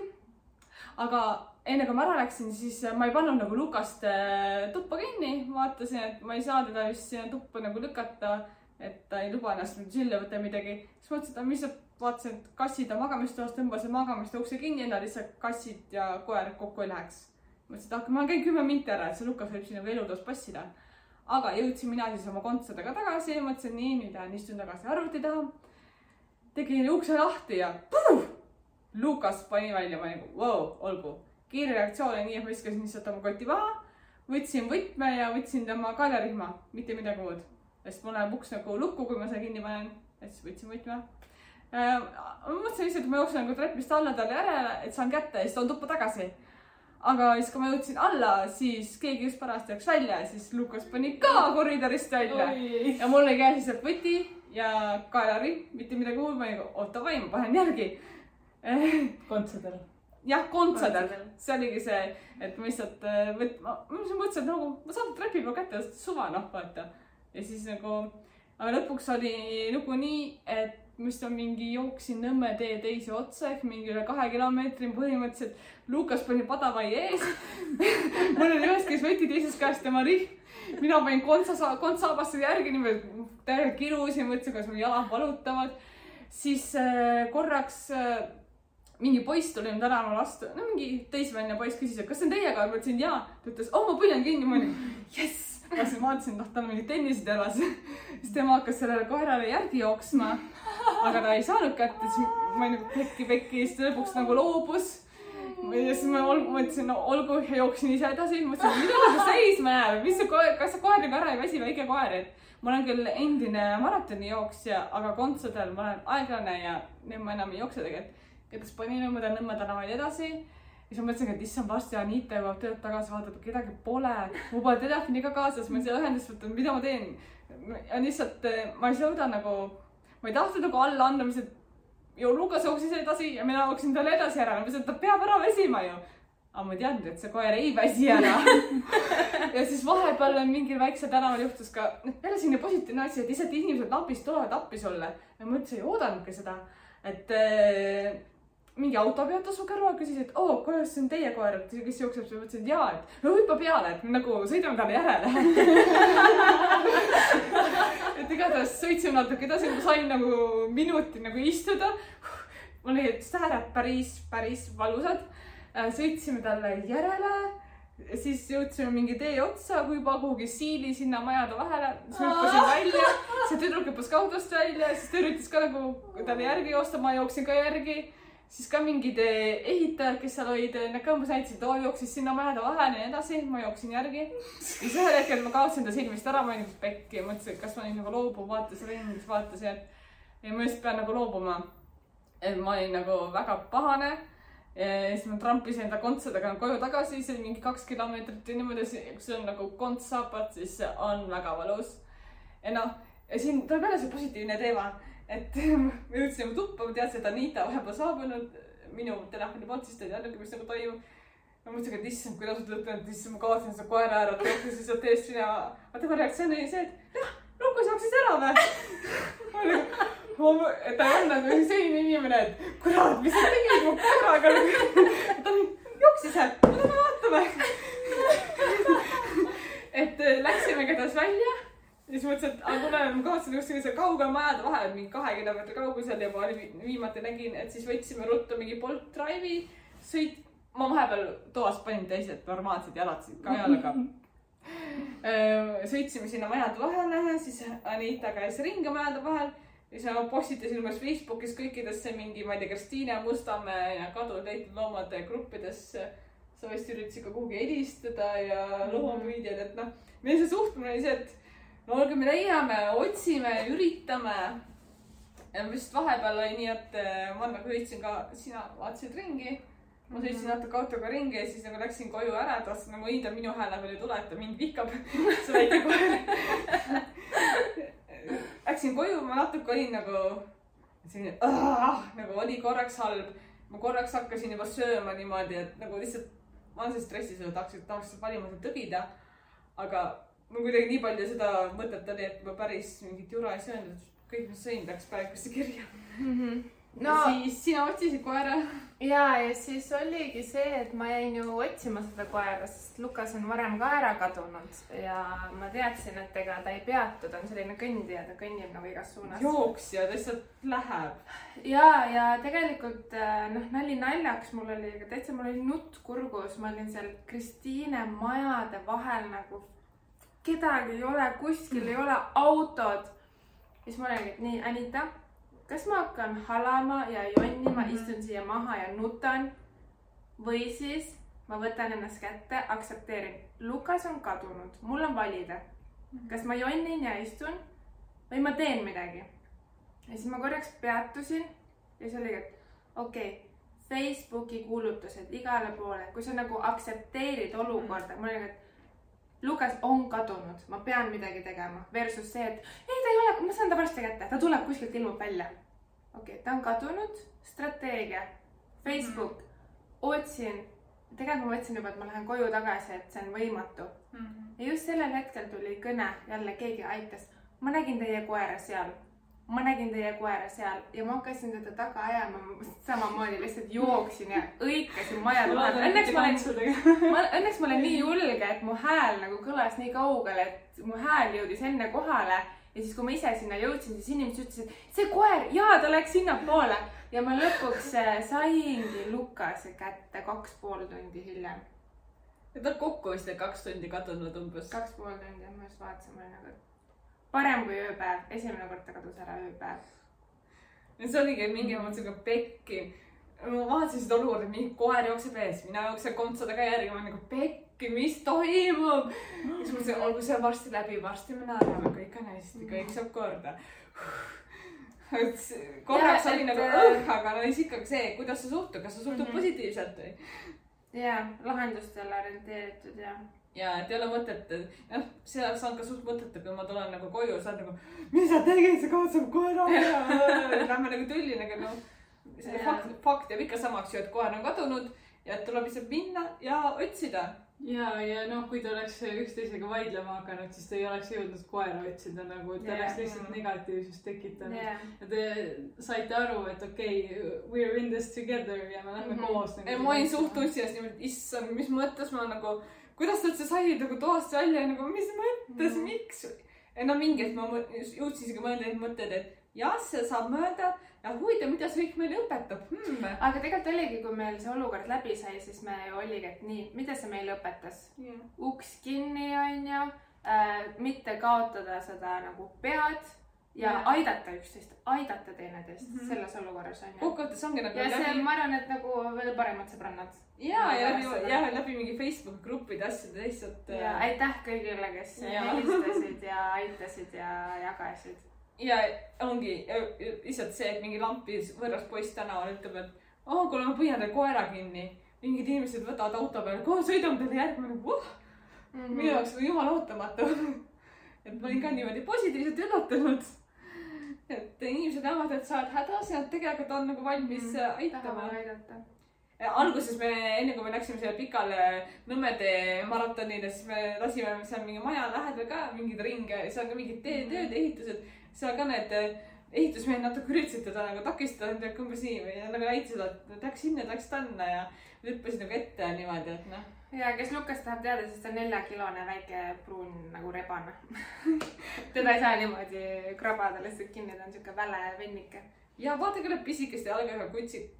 aga enne kui ma ära läksin, siis ma ei pannud nagu Lukast äh, tuppa kinni, vaatasin, et ma ei saa teda vist sinna tuppa nagu lükata, et ta ei luba ennast nüüd sülle võtta midagi. siis mõtlesin, et ma lihtsalt vaatasin, et kassid on magamistoas, tõmbasin magamistoa ukse kinni, enda lihtsalt kassid ja koer kokku ei läheks. mõtlesin, et ah, ma käin kümme minti ära, et see Lukas võib siin nagu elutoas passida. aga jõudsin mina siis oma kontsadega tagasi, mõtlesin nii, nüüd lähen istun tagasi arvuti taha. tegin ukse lahti ja puh! Lukas pani välja, ma nagu vau, olgu. Kiire reaktsioon oli nii, et ma viskasin lihtsalt oma koti maha, võtsin võtme ja võtsin tema kaljarihma, mitte midagi muud. sest mul läheb uks nagu lukku, kui ma selle kinni panen, et siis võtsin võtme. ma mõtlesin lihtsalt, et ma jooksen nagu trepist alla talle järele, et saan kätte ja siis toon tuppa tagasi. aga siis, kui ma jõudsin alla, siis keegi just parajasti läks välja ja siis Lukas pani ka koridorist välja oi. ja mul oli käes lihtsalt võti ja kaelari, mitte midagi muud, ma nagu oota, ma panen järgi. kontsadel. jah, kontsadel see oligi see, et ma lihtsalt äh, võt-, ma ma mõtlesin, et nagu ma saan trepi peal kätte, suva noh, vaata. ja siis nagu, aga lõpuks oli lugu nii, et ma vist on mingi jooksin Nõmme tee teise otsa ehk mingi üle kahe kilomeetri põhimõtteliselt. Lukas pani padavai ees. *laughs* mul oli ühes käes võti, teises käes tema rihm. mina panin kontsa, kontsaabast järgi niimoodi täiega kirusin, mõtlesin, kas mu jalad valutavad. siis äh, korraks äh, mingi poiss tuli mu tänaval vastu, no mingi teismeline poiss küsis, et kas see on teiega, ma ütlesin jaa. ta ütles, oh ma püüan kinni, ma olin jess. ma siis vaatasin, noh, tal on mingid tennised jalas. siis tema hakkas sellele koerale järgi jooksma. aga ta ei saanud kätte, siis ma nagu pekki-pekki, siis ta lõpuks nagu loobus. ja siis ma mõtlesin, no olgu ja jooksin ise edasi, mõtlesin, mida ta seisma jääb, mis see koer, kas see koer nagu ära ei väsi, väike koer, et ma olen küll endine maratonijooksja, aga kontsadel ma olen aeglane ja nüüd ma enam ei jookse tegelikult. Igatahes panin Nõmme, Nõmme tänavaid edasi. ja siis ma mõtlesin, et issand, varsti Anita jõuab töölt tagasi, vaatab, kedagi pole. mul pole telefoni ka kaasas, ma ei saa ühendust võtta, mida ma teen. ja lihtsalt eh, ma ei suuda nagu, ma ei tahtnud nagu alla anda, ma lihtsalt ju Lukas jooksis edasi ja mina jooksin talle edasi ära, ma mõtlesin, et ta peab ära väsima ju. aga ma ei teadnud, et see koer ei väsi ära. *laughs* ja siis vahepeal mingil väiksel tänaval juhtus ka, noh jälle selline positiivne asi, et lihtsalt inimesed napist tulevad appi sulle ja ma üldse ei oodanudki seda, et äh, mingi auto peatus mu kõrval, küsis, et oo, kuidas see on teie koer, et kes jookseb, siis ma ütlesin, et jaa, et no hüppa peale, et nagu sõidame talle järele. *laughs* et igatahes sõitsime natuke edasi, ma sain nagu minuti nagu istuda. mul olid sääred päris, päris valusad. sõitsime talle järele, siis jõudsime mingi tee otsa, kui juba kuhugi siili sinna majade vahele, siis ma hüppasin välja, see tüdruk hüppas ka autost välja, siis ta üritas ka nagu talle järgi joosta, ma jooksin ka järgi siis ka mingid eh, ehitajad, kes seal olid, need ka umbes näitasid, oo jooksis sinna majade vahele ja nii edasi, ma jooksin järgi. siis ühel hetkel ma kaotasin ta silmist ära, ma olin nagu pekki ja mõtlesin, et kas ma nüüd nagu loobun, vaatasin ringi, siis vaatasin, et ja ma just pean nagu loobuma. et ma olin nagu väga pahane. ja siis ma trampisin enda kontsadega koju tagasi, see oli mingi kaks kilomeetrit ja niimoodi, kui sul on nagu kontsapad, siis see on väga valus. ja noh, ja siin tuleb jälle see positiivne teema et *laughs* ma jõudsin nagu tuppa, ma teadsin, et Anita vahepeal saabunud minu telefoni poolt, siis ta ei teadnudki, mis nagu toimub. ma mõtlesin, et issand, kuidas ma ütlen, et issand, ma kaotasin selle koera ära, ta jooksis sealt eest minema. aga tema reaktsioon oli see, et jah, Lukas jooksis ära või? *laughs* et ta ei olnud nagu selline inimene, et kurat, mis sa tegid mu koeraga. *laughs* ta jooksis sealt, no vaatame. et äh, läksime igatahes välja ja siis mõtlesin, et aga kuna ma kavatsen kuskile seal kaugel majade vahel, mingi kahe kilomeetri kaugusel juba oli vi- viimati nägin, et siis võtsime ruttu mingi Bolt Drive'i sõit. ma vahepeal toas panin teised normaalsed jalad ka jalaga. sõitsime sinna majade vahele, siis Anita käis ringi majade vahel ja siis ma postitasin umbes Facebookis kõikidesse mingi, ma ei tea, Kristiine Mustamäe ja kadunud leitud loomade gruppidesse. sa vist üritasid ka kuhugi helistada ja loomapüüdjad, et noh, meil see suhtumine oli see, et no olge, me leiame, otsime, üritame. ja vist vahepeal oli nii, et äh, ma nagu sõitsin ka, sina vaatasid ringi. ma sõitsin natuke autoga ringi ja siis nagu läksin koju ära, tahtsin nagu õida minu hääle peal ei tule, et ta mind vihkab, *laughs* see väike koer. *laughs* Läksin koju, ma natuke olin nagu selline, nagu oli korraks halb. ma korraks hakkasin juba sööma niimoodi, et nagu lihtsalt, ma olen selles stressis, et tahaks, tahaks valimata tõbida. aga mul kuidagi nii palju seda mõtet oli, et ma päris mingit jura ei söönud, kõik, mis sõin, läks päevikusse kirja no.. no siis sina otsisid koera. ja, ja siis oligi see, et ma jäin ju otsima seda koera, sest Lukas on varem ka ära kadunud ja ma teadsin, et ega ta ei peatu, ta on selline kõndija, ta kõnnib nagu igas suunas. jooksja, ta lihtsalt läheb. ja, ja tegelikult äh, noh, nali naljaks, mul oli ka täitsa, mul oli nutt kurgus, ma olin seal Kristiine majade vahel nagu kedagi ei ole, kuskil ei ole autod. siis ma olingi, et nii, Anita, kas ma hakkan halama ja jonnima, istun siia maha ja nutan või siis ma võtan ennast kätte, aktsepteerin, Lukas on kadunud, mul on valida, kas ma jonnin ja istun või ma teen midagi. ja siis ma korraks peatusin ja siis oligi, et okei okay,, Facebooki kuulutused igale poole, kui sa nagu aktsepteerid olukorda, ma olin, et Lukas on kadunud, ma pean midagi tegema. Versus see, et ei, ta ei ole, ma saan ta varsti kätte, ta tuleb kuskilt, ilmub välja. okei okay,, ta on kadunud, strateegia, Facebook, otsin, tegelikult ma mõtlesin juba, et ma lähen koju tagasi, et see on võimatu. ja just sellel hetkel tuli kõne, jälle keegi aitas. ma nägin teie koera seal, ma nägin teie koera seal ja ma hakkasin teda taga ajama, samamoodi lihtsalt jooksin ja õikasin majade vahel. õnneks ma olen, ma, õnneks ma olen nii julge, et mu hääl nagu kõlas nii kaugele, et mu hääl jõudis enne kohale ja siis, kui ma ise sinna jõudsin, siis inimesed ütlesid, see koer, jaa, ta läks sinnapoole ja ma lõpuks äh, saingi Lukase kätte kaks pool tundi hiljem. ja ta on kokku vist need kaks tundi kadunud umbes. kaks pool tundi, ma just vaatasin, ma olin nagu, parem kui ööpäev, esimene kord ta kadus ära ööpäev. see oligi mingi moment siuke pekki. ma vaatasin seda olukorda, mingi koer jookseb ees, mina jooksen kontsadega järgi, ma olen nagu pekki, mis toimub. siis mõtlesin, olgu see varsti läbi, varsti me naerame, kõik on hästi, kõik saab korda. et korraks oli nagu äh, õh, aga no siis ikkagi see, kuidas sa suhtud, kas sa suhtud Mhm. positiivselt või? jaa, lahendustele orienteeritud ja. Ja et ei ole mõtet, noh, see oleks olnud ka suht mõttetu, kui ma tulen nagu koju, sa oled nagu, mis sa tegid, sa kaotasid koera ära. *laughs* Lähme nagu tülli nagu noh, see fakt, fakt jääb ikka samaks ju, et koer on kadunud ja tuleb lihtsalt minna ja otsida ja, ja noh, kui ta oleks üksteisega vaidlema hakanud, siis ta ei oleks jõudnud koera otsida nagu, ta Yeah. oleks lihtsalt negatiivsust tekitanud jah, ja te saite aru, et okei okay,, we are in this together ja me lähme mm -hmm. koos nagu. ei, ma olin suht ussias niimoodi, issand, mis mõttes ma nagu, kuidas ta üldse sai nagu toast välja ja nagu mis mõttes mm, miks? no mingi hetk ma jõudsin isegi mõelda neid mõtteid, et jah, see saab mööda ja huvitav, mida see kõik meile õpetab hmm.. aga tegelikult oligi, kui meil see olukord läbi sai, siis me oligi, et nii, mida see meile õpetas? Yeah. uks kinni, onju äh,, mitte kaotada seda nagu pead ja aidata üksteist, aidata teineteist mm. -hmm. selles olukorras onju. kokkuvõttes ongi nagu ja see, läbi ma arvan, et nagu veel paremad sõbrannad. ja, ja läbi, seda. ja läbi mingi Facebooki gruppide asjade lihtsalt. ja aitäh kõigile, kes *laughs* helistasid ja aitasid ja jagasid. ja ongi ja- ja lihtsalt see, et mingi lampis võõras poiss tänaval ütleb, et oh, kuule, ma püüan teil koera kinni. mingid inimesed võtavad auto peale, kohe sõidame teile järgi, ma nagu Mhm. minu jaoks oli jumala ootamatu. *laughs* et ma olin ka niimoodi positiivselt üllatunud. Et inimesed näevad, et sa oled hädas ja nad tegelikult on nagu valmis mm. aitama tahavad. aidata. alguses me, enne kui me läksime selle pikale Nõmmede maratonile, siis me lasime seal mingi maja lähedal ka mingeid ringe, seal ka mingid tee, tööd, ehitused. seal ka need eh, ehitusmehed natuke üritasid teda nagu takistada, et umbes nii või ja nagu näitasid, et läks sinna, läks tänna ja hüppasid nagu ette niimoodi, et noh. Ja kes Lukas tahab teada, siis ta on neljakilone väike pruun nagu rebane. *laughs* teda ei saa niimoodi krabada lihtsalt kinni, ta on siuke väle vennike. ja vaata küll, et pisikeste jalgadega kutsik,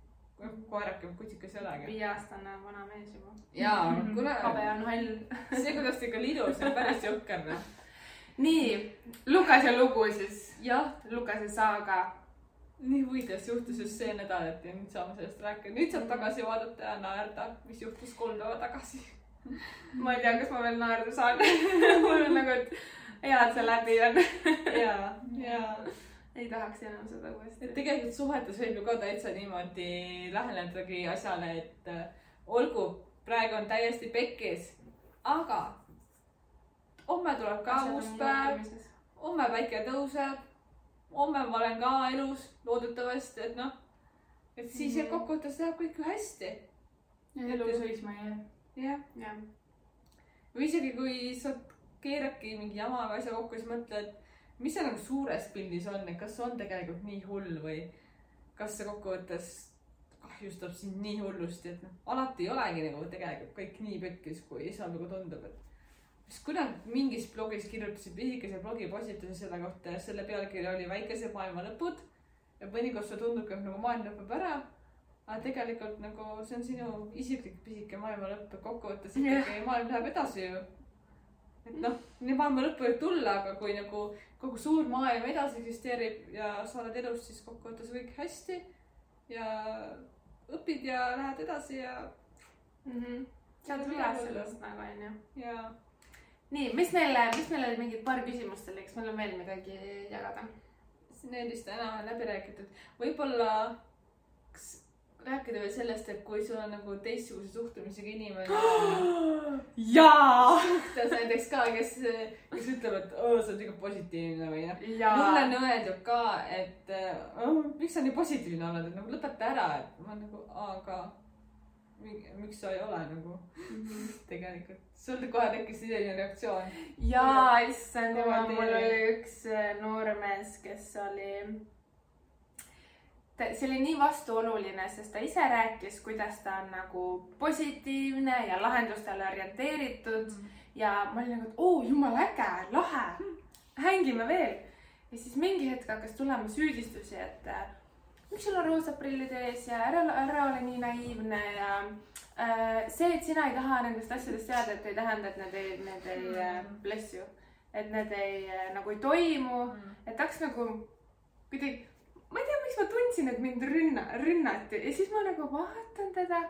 koerake, kutsikas olegi. viieaastane vana mees juba. jaa, kuule, habe on hall. *laughs* see, kuidas ta ikka lidus, on päris jõhker noh. nii, Lukase lugu siis, jah, Lukase saaga. Nii huvitav juhtus just see nädal, et nüüd saame sellest rääkida, nüüd saab tagasi vaadata ja naerda, mis juhtus kolm päeva tagasi. ma ei tea, kas ma veel naerda saan. mul on nagu, et hea, et see läbi on. ja, ja, ei tahaks enam seda et uuesti. tegelikult suhetes võib ju ka täitsa niimoodi lähenedagi asjale, et äh, olgu, praegu on täiesti pekkis, aga homme tuleb ka uus päev, homme päike tõuseb, homme ma olen ka elus loodetavasti, et noh, et siis Mhm. kokkuvõttes läheb kõik ju hästi. elu seisma ei jää. jah, jah, või isegi kui sa keeradki mingi jama või asja kokku, siis mõtled, mis see nagu suures pildis on, et kas see on tegelikult nii hull või kas see kokkuvõttes kahjustab sind nii hullusti, et noh, alati ei olegi nagu tegelikult kõik nii pekkis, kui esialgu tundub, et sest kui nad mingis blogis kirjutasid pisikese blogi postituse selle kohta ja selle pealkiri oli Väikesed maailma lõpud ja mõnikord sulle tundubki, et nagu maailm lõpeb ära. aga tegelikult nagu see on sinu isiklik pisike maailma lõpp, et kokkuvõttes ikkagi maailm läheb edasi ju. et noh, nii maailma lõpp võib tulla, aga kui nagu kogu suur maailm edasi eksisteerib ja sa oled elus, siis kokkuvõttes kõik hästi ja õpid ja lähed edasi ja, sealt üles sellest nagu onju. ja nii, mis meil, mis meil olid mingid paar küsimust oli, kas meil on veel midagi jagada? need vist täna on läbi räägitud. võib-olla kas rääkida veel sellest, et kui sul on nagu teistsuguse suhtumisega inimene *gasps* jaa. suhtes näiteks ka, kes, kes ütleb, et oo, sa oled liiga positiivne või noh. mulle on öeldud ka, et oh, miks sa nii positiivne oled, et nagu lõpeta ära, et ma nagu, aga miks sa ei ole nagu *laughs* tegelikult. sul kohe tekkis selline reaktsioon. jaa, issand jumal, mul oli üks äh, noormees, kes oli, ta, see oli nii vastuoluline, sest ta ise rääkis, kuidas ta on nagu positiivne ja lahendustele orienteeritud ja ma olin nagu, et oo jumala äge, lahe, hängime veel. ja siis mingi hetk hakkas tulema süüdistusi, et äh, miks sul on roosad prillid ees ja ära, ära ole nii naiivne ja äh, see, et sina ei taha nendest asjadest teada, et ei tähenda, et need ei, need ei äh, bless you. et need ei äh, nagu ei toimu, et hakkas nagu kuidagi, ma ei tea, miks ma tundsin, et mind rünna, rünnati ja siis ma nagu vaatan teda.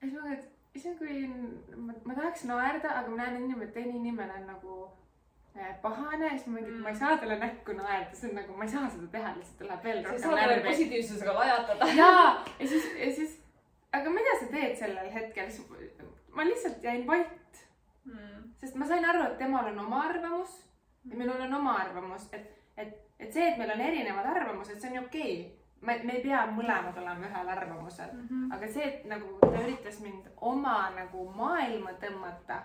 ja siis ma mõtlen, et issand, kui ma, ma tahaks naerda, aga ma näen inimene, teine inimene on nagu pahane siis ma mõtlen, et ma ei saa talle näkku naerda, see on nagu, ma ei saa seda teha, lihtsalt läheb veel sa ei rohkem saa talle närvi. positiivsusega lajatada. jaa, ja siis, ja siis, aga mida sa teed sellel hetkel, siis ma lihtsalt jäin vait, sest ma sain aru, et temal on oma arvamus ja minul on oma arvamus, et, et, et see, et meil on erinevad arvamused, see on ju okei okay.. me, me ei pea mõlemad olema ühel arvamusel mm, -hmm. aga see, et nagu ta üritas mind oma nagu maailma tõmmata.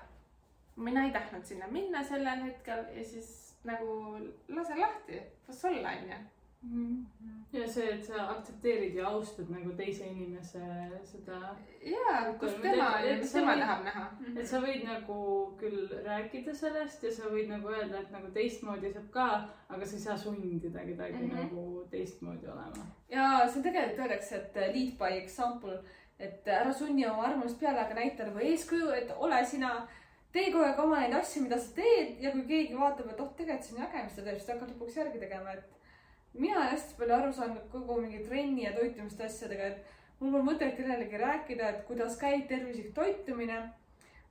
Mina ei tahtnud sinna minna sellel hetkel ja siis nagu lase lahti, las olla, onju ja see, et sa aktsepteerid ja austad nagu teise inimese seda. jaa, kus tema mis tema võid, tahab näha. et sa võid nagu küll rääkida sellest ja sa võid nagu öelda, et nagu teistmoodi saab ka, aga sa ei saa sundida kedagi mm -hmm. nagu teistmoodi olema. ja see tegelikult öeldakse, et lead by example, et ära sunni oma arvamust peale, aga näita nagu eeskuju, et ole sina tee kogu aeg oma neid asju, mida sa teed ja kui keegi vaatab, et oh, tegelikult see on äge, mis ta teeb, siis ta hakkab lõpuks järgi tegema, et mina olen hästi palju aru saanud kogu mingi trenni ja toitumiste asjadega, et mul pole mõtet kellelegi rääkida, et kuidas käib tervislik toitumine.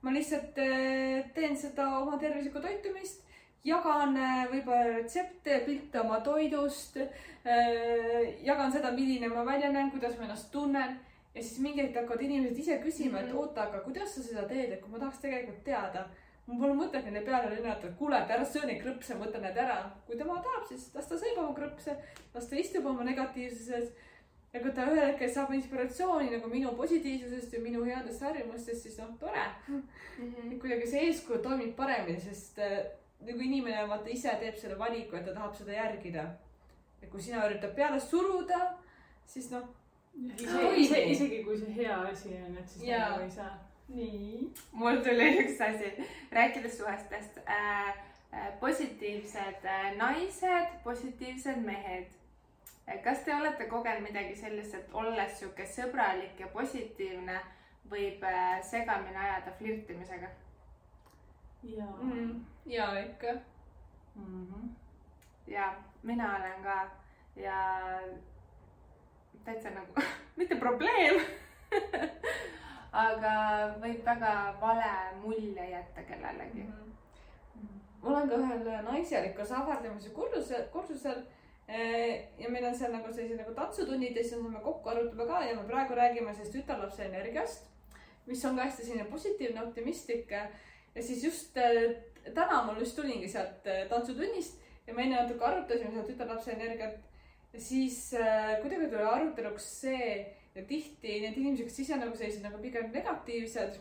ma lihtsalt äh, teen seda oma tervislikku toitumist, jagan äh, võib-olla retsepte, pilte oma toidust, äh, jagan seda, milline ma välja näen, kuidas ma ennast tunnen ja siis mingi hetk hakkavad inimesed ise küsima mm, -hmm. et mhm. oota, aga kuidas sa seda teed, et kui ma tahaks tegelikult teada mul pole mõtet neile peale lennata, et kuule, et ära söö neid krõpse, võta need ära. kui tema tahab, siis las ta sööb oma krõpse, las ta istub oma negatiivsuses. ja kui ta ühel hetkel saab inspiratsiooni nagu minu positiivsusest ja minu headest harjumustest, siis noh, tore mm. -hmm. kuidagi see eeskuju toimib paremini, sest äh, nagu inimene vaata ise teeb selle valiku, et ta tahab seda järgida. ja kui sina üritad peale suruda, siis noh. Isegi, isegi kui see hea asi on, et siis nagu ei saa nii. mul tuli üks asi, rääkides suhestest äh,. Äh, positiivsed äh, naised, positiivsed mehed. Äh, kas te olete kogenud midagi sellist, et olles sihuke sõbralik ja positiivne, võib äh, segamini ajada flirtimisega? jaa mm,. jaa, ikka mm. -hmm. ja mina olen ka ja täitsa nagu *laughs* mitte probleem aga võib väga vale mulje jätta kellelegi mm. -hmm. ma olen ka ühel naiseliku sahverdamise kursusel, kursusel eh, ja meil on seal nagu sellised nagu tantsutunnid ja siis me kokku arutame ka ja me praegu räägime sellest tütarlapse energiast, mis on ka hästi selline positiivne, optimistlik. ja siis just eh, täna mul just tulingi sealt eh, tantsutunnist ja me enne natuke arutasime seda tütarlapse energiat siis kuidagi tuli aruteluks see ja tihti need inimesed, kes ise nagu sellised nagu pigem negatiivsed,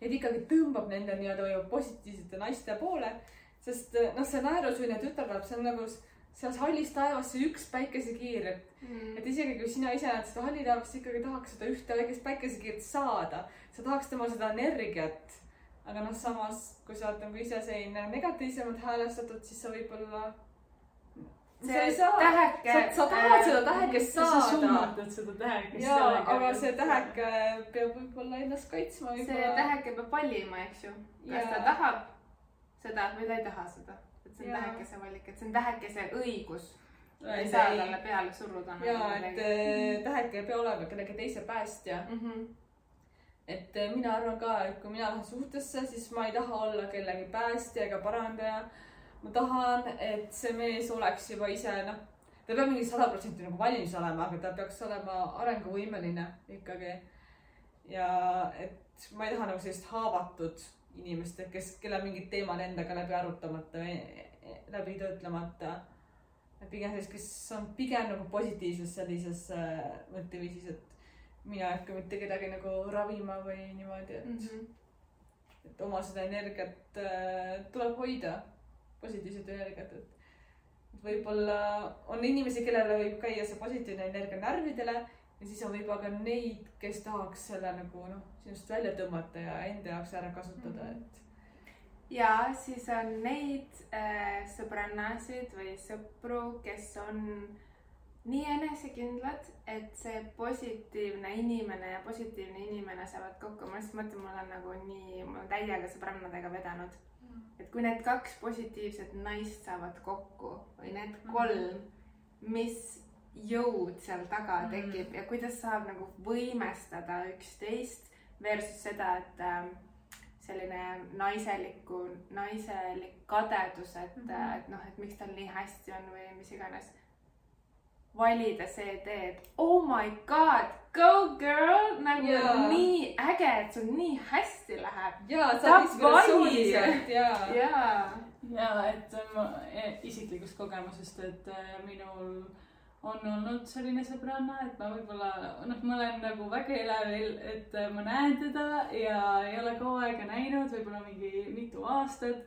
neid ikkagi tõmbab nende nii-öelda positiivsete naiste poole. sest noh, see naerusuine tütarlaps, see on nagu seal hallis taevas see üks päikesekiir, et mm., et isegi kui sina ise näed seda halli taevast, sa ikkagi tahaks seda ühte väikest päikesekiirt saada. sa tahaks tema seda energiat. aga noh, samas kui sa oled nagu ise selline negatiivsemalt häälestatud, siis sa võib-olla see täheke. sa, tahad seda tähekest saada. sa suunatad seda tähekest. jaa, aga see täheke peab võib-olla ennast kaitsma. see täheke peab valima, eks ju. kas ja. ta tahab seda või ta ei taha seda. et see on ja. tähekese valik, et see on tähekese õigus. ei saa talle peale suruda. jaa, et äh, täheke ei pea olema kellegi teise päästja mm. -hmm et äh, mina arvan ka, et kui mina lähen suhtesse, siis ma ei taha olla kellegi päästja ega parandaja ma tahan, et see mees oleks juba ise noh, ta ei pea mingi sada protsenti nagu valmis olema, aga ta peaks olema arenguvõimeline ikkagi. ja et ma ei taha nagu sellist haavatud inimest, kes, kellel mingid teemad endaga läbi arutamata või läbi töötlemata. pigem sellist, kes on pigem nagu positiivses sellises äh, mõtteviisis, et mina ei hakka mitte kedagi nagu ravima või niimoodi, et mm, -hmm. et oma seda energiat äh, tuleb hoida positiivset energiat, et võib-olla on inimesi, kellele võib käia see positiivne energia närvidele ja siis on võib-olla ka neid, kes tahaks selle nagu noh, sinust välja tõmmata ja enda jaoks ära kasutada, mhm. et. ja siis on neid äh, sõbrannasid või sõpru, kes on nii enesekindlad, et see positiivne inimene ja positiivne inimene saavad kokku, ma lihtsalt mõtlen, mul on nagu nii, ma olen täiega sõbrannadega vedanud et kui need kaks positiivset naist saavad kokku või need mhm. kolm, mis jõud seal taga mhm. tekib ja kuidas saab nagu võimestada üksteist versus seda, et äh, selline naiseliku, naiselik kadedus, et mm, -hmm. et noh, et miks tal nii hästi on või mis iganes valida see tee, et oh my god, go girl, nagu yeah. nii äge, et sul nii hästi läheb. ja, sa inspiratsioonilised ja. ja, ja et ma e, isiklikust kogemusest, et äh, minul on olnud selline sõbranna, et ma võib-olla noh, ma olen nagu väga elevil, et ma näen teda ja ei ole kaua aega näinud, võib-olla mingi mitu aastat.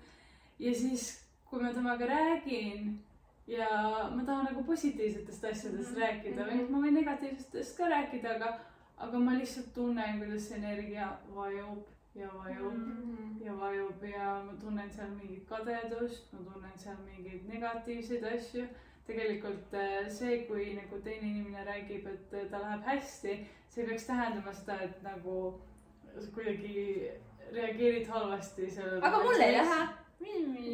ja siis, kui ma temaga räägin ja ma tahan nagu positiivsetest asjadest mm -hmm. rääkida või noh, ma võin negatiivsetest ka rääkida, aga, aga ma lihtsalt tunnen, kuidas see energia vajub ja vajub mm -hmm. ja vajub ja ma tunnen seal mingit kadedust, ma tunnen seal mingeid negatiivseid asju tegelikult äh, see, kui nagu teine inimene räägib, et äh, ta läheb hästi, see peaks tähendama seda, et nagu kuidagi reageerid halvasti sellele. aga mul ei lähe.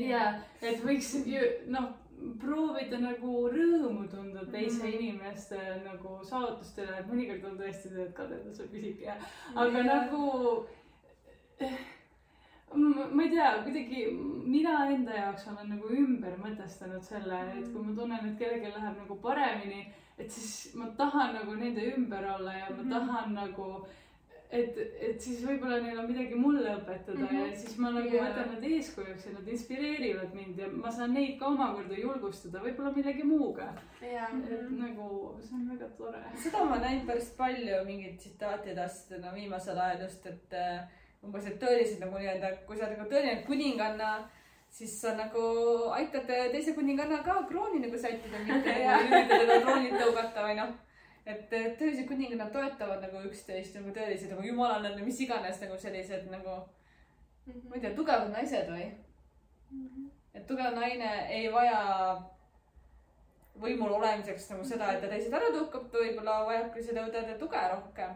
ja, et võiks ju noh, proovida nagu rõõmu tunda teise mm -hmm. inimeste nagu saavutustele, et mõnikord on tõesti see, et kadedus võib isegi jääda, aga ja. nagu eh, ma ei tea, kuidagi mina enda jaoks olen nagu ümber mõtestanud selle, et kui ma tunnen, et kellelgi läheb nagu paremini, et siis ma tahan nagu nende ümber olla ja ma mhm. tahan nagu et, et siis võib-olla neil on midagi mulle õpetada mm -hmm. ja siis ma nagu yeah. võtan nad eeskujuks ja nad inspireerivad mind ja ma saan neid ka omakorda julgustada, võib-olla millegi muuga yeah.. et nagu see on väga tore. seda ma näinud päris palju mingit tsitaatidest no viimasel ajal just, et äh, umbes, et tõeliselt nagu nii-öelda, kui sa oled nagu tõeline kuninganna, siis sa nagu aitad teise kuninganna ka krooni nagu sättida, mitte *laughs* üritada teda troonilt tõugata või noh. Et tõelised kuningannad toetavad nagu üksteist nagu tõelised nagu jumalannad või mis iganes nagu sellised nagu mm, -hmm. ma ei tea, tugevad naised või mm. -hmm. et tugev naine ei vaja võimul olemiseks nagu seda, et ta teised ära tõukab, ta võib-olla vajabki seda õdede tuge rohkem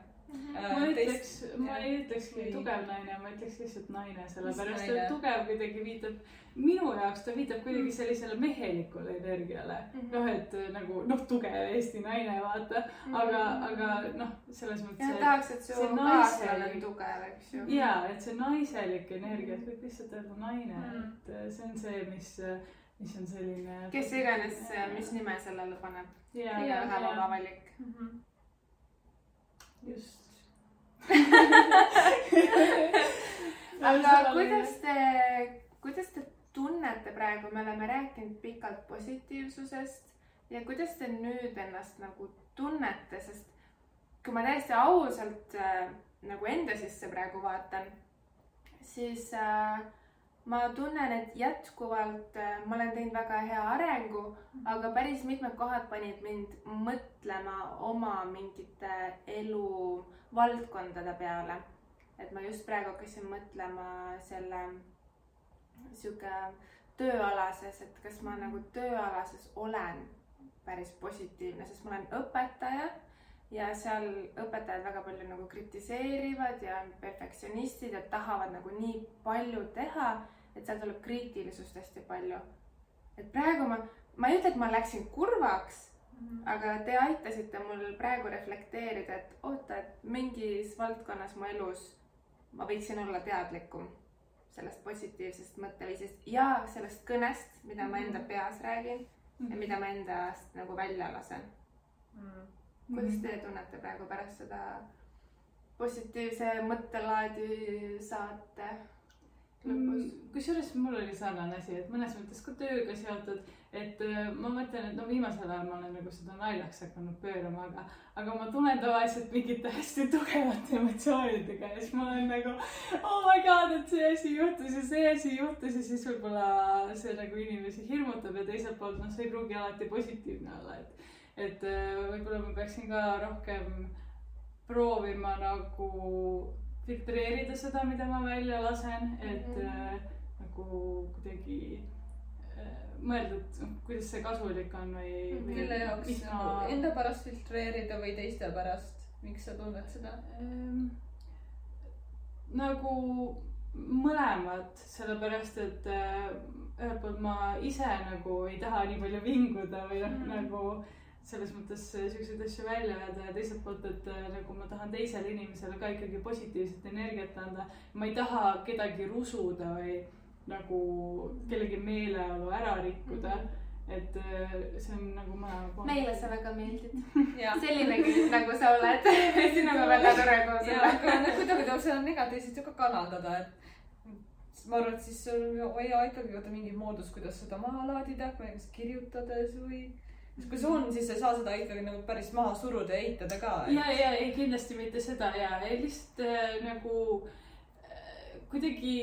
ma ütleks, ma ei ütlekski tugev naine, ma ütleks lihtsalt naine, sellepärast et tugev kuidagi viitab, minu jaoks ta viitab kuidagi mm. sellisele mehelikule energiale mm -hmm.. noh, et äh, nagu noh, tugev Eesti naine, vaata -hmm. aga, aga noh, selles mõttes. jah, tahaks, et su kaaslane on tugev, eks ju. ja, et see naiselik energia, et võib lihtsalt öelda naine mm, -hmm. et äh, see on see, mis mis on selline. kes iganes, mis nime sellele paneb. väga vaba valik mm. -hmm. just *laughs* aga kuidas te, kuidas te tunnete praegu, me oleme rääkinud pikalt positiivsusest ja kuidas te nüüd ennast nagu tunnete, sest kui ma täiesti ausalt äh, nagu enda sisse praegu vaatan, siis äh, ma tunnen, et jätkuvalt äh, ma olen teinud väga hea arengu, aga päris mitmed kohad panid mind mõtlema oma mingite eluvaldkondade peale. et ma just praegu hakkasin mõtlema selle sihuke tööalases, et kas ma nagu tööalases olen päris positiivne, sest ma olen õpetaja ja seal õpetajad väga palju nagu kritiseerivad ja on perfektsionistid ja tahavad nagu nii palju teha, et seal tuleb kriitilisust hästi palju. et praegu ma, ma ei ütle, et ma läksin kurvaks mm, -hmm. aga te aitasite mul praegu reflekteerida, et oota, et mingis valdkonnas mu elus ma võiksin olla teadlikum sellest positiivsest mõtteviisist ja sellest kõnest, mida ma enda mhm. peas räägin mm -hmm. ja mhm. mida ma endast nagu välja lasen mm. -hmm kuidas mhm. teie tunnete praegu pärast seda positiivse mõttelaadi saate lõpus? Mm, kusjuures mul oli sarnane asi, et mõnes mõttes ka tööga seotud, et äh, ma mõtlen, et no viimasel ajal ma olen nagu seda naljaks hakanud pöörama, aga, aga ma tunnen tavaliselt mingite hästi tugevate emotsioonidega ja siis ma olen nagu oh my god, et see asi juhtus ja see asi juhtus ja siis võib-olla see nagu inimesi hirmutab ja teiselt poolt noh, see ei pruugi alati positiivne olla, et et äh, võib-olla ma peaksin ka rohkem proovima nagu filtreerida seda, mida ma välja lasen, et mm -hmm. äh, nagu kuidagi äh, mõelda, et kuidas see kasulik on või, või. kelle jaoks ma... nagu enda pärast filtreerida või teiste pärast, miks sa tunned seda ähm,? nagu mõlemad, sellepärast et äh, ühelt poolt ma ise nagu ei taha nii palju vinguda või noh mm -hmm. nagu selles mõttes äh, siukseid asju välja öelda ja teiselt poolt, et äh, nagu ma tahan teisele inimesele ka ikkagi positiivset energiat anda. ma ei taha kedagi rusuda või nagu kellegi meeleolu ära rikkuda mm. -hmm et äh, see on nagu poole. meile sa väga meeldid selline nagu sa oled *laughs* sinuga väga tore koos olla. aga kuidagi tuleb seda negatiivset ju ka kanaldada, et ma arvan, et siis sul vaja ikkagi võtta mingi moodus, kuidas seda maha laadida, näiteks kirjutades või kui see on, siis sa ei saa seda ikkagi nagu päris maha suruda ja eitada ka. ja, ja ei kindlasti mitte seda ja ei, lihtsalt äh, nagu äh, kuidagi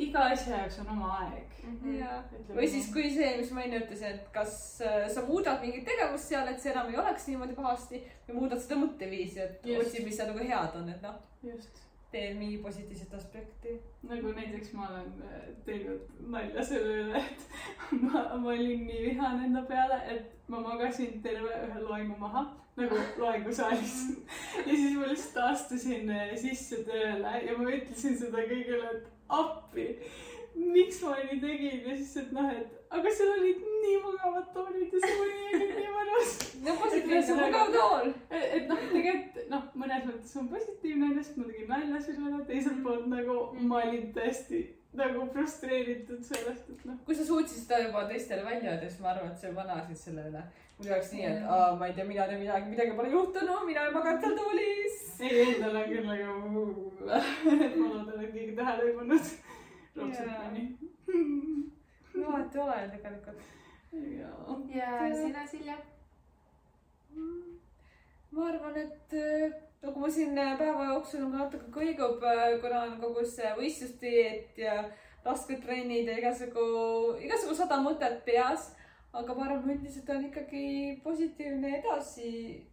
iga asja jaoks on oma aeg. ja, või siis, kui see, mis ma enne ütlesin, et kas äh, sa muudad mingit tegevust seal, et see enam ei oleks niimoodi pahasti või muudad seda mõtteviisi, et otsid, mis seal nagu head on, et noh, just teed mingi positiivset aspekti. nagu näiteks ma olen äh, teinud nalja selle üle, et *laughs* ma, ma olin nii vihane enda peale, et ma magasin terve ühe loengu maha nagu loengusaalis. *laughs* ja siis ma lihtsalt astusin äh, sisse tööle ja ma ütlesin seda kõigile, et appi, miks ma nii tegin ja siis, et noh, et aga seal olid nii mugavad toolid ja see oli nii mõnus. *laughs* no positiivse mugav tool. et et noh, tegelikult noh, mõnes mõttes on positiivne, lihtsalt ma tegin nalja selle üle, teiselt poolt nagu ma olin tõesti nagu frustreeritud sellest, et noh. kui sa suutsid seda juba teistele välja öelda, siis ma arvan, et sa juba naersid selle üle. mul oleks nii, et aa, ma ei tea, mina teen midagi, midagi pole juhtunud, mina ei maganud seal toolis. ei, endal on küll nagu, et ma loodan, et keegi tähele ei pannud. raudselt Jaa. *laughs* no vahet ei ole ju tegelikult. ja sina, Silja? ma arvan, et äh, nagu ma siin äh, päeva jooksul on ka natuke kõigub, kuna on kogu see võistlusdieet ja rasked trennid ja igasugu, igasugu sada mõtet peas. aga ma arvan, üldiselt on ikkagi positiivne edasi.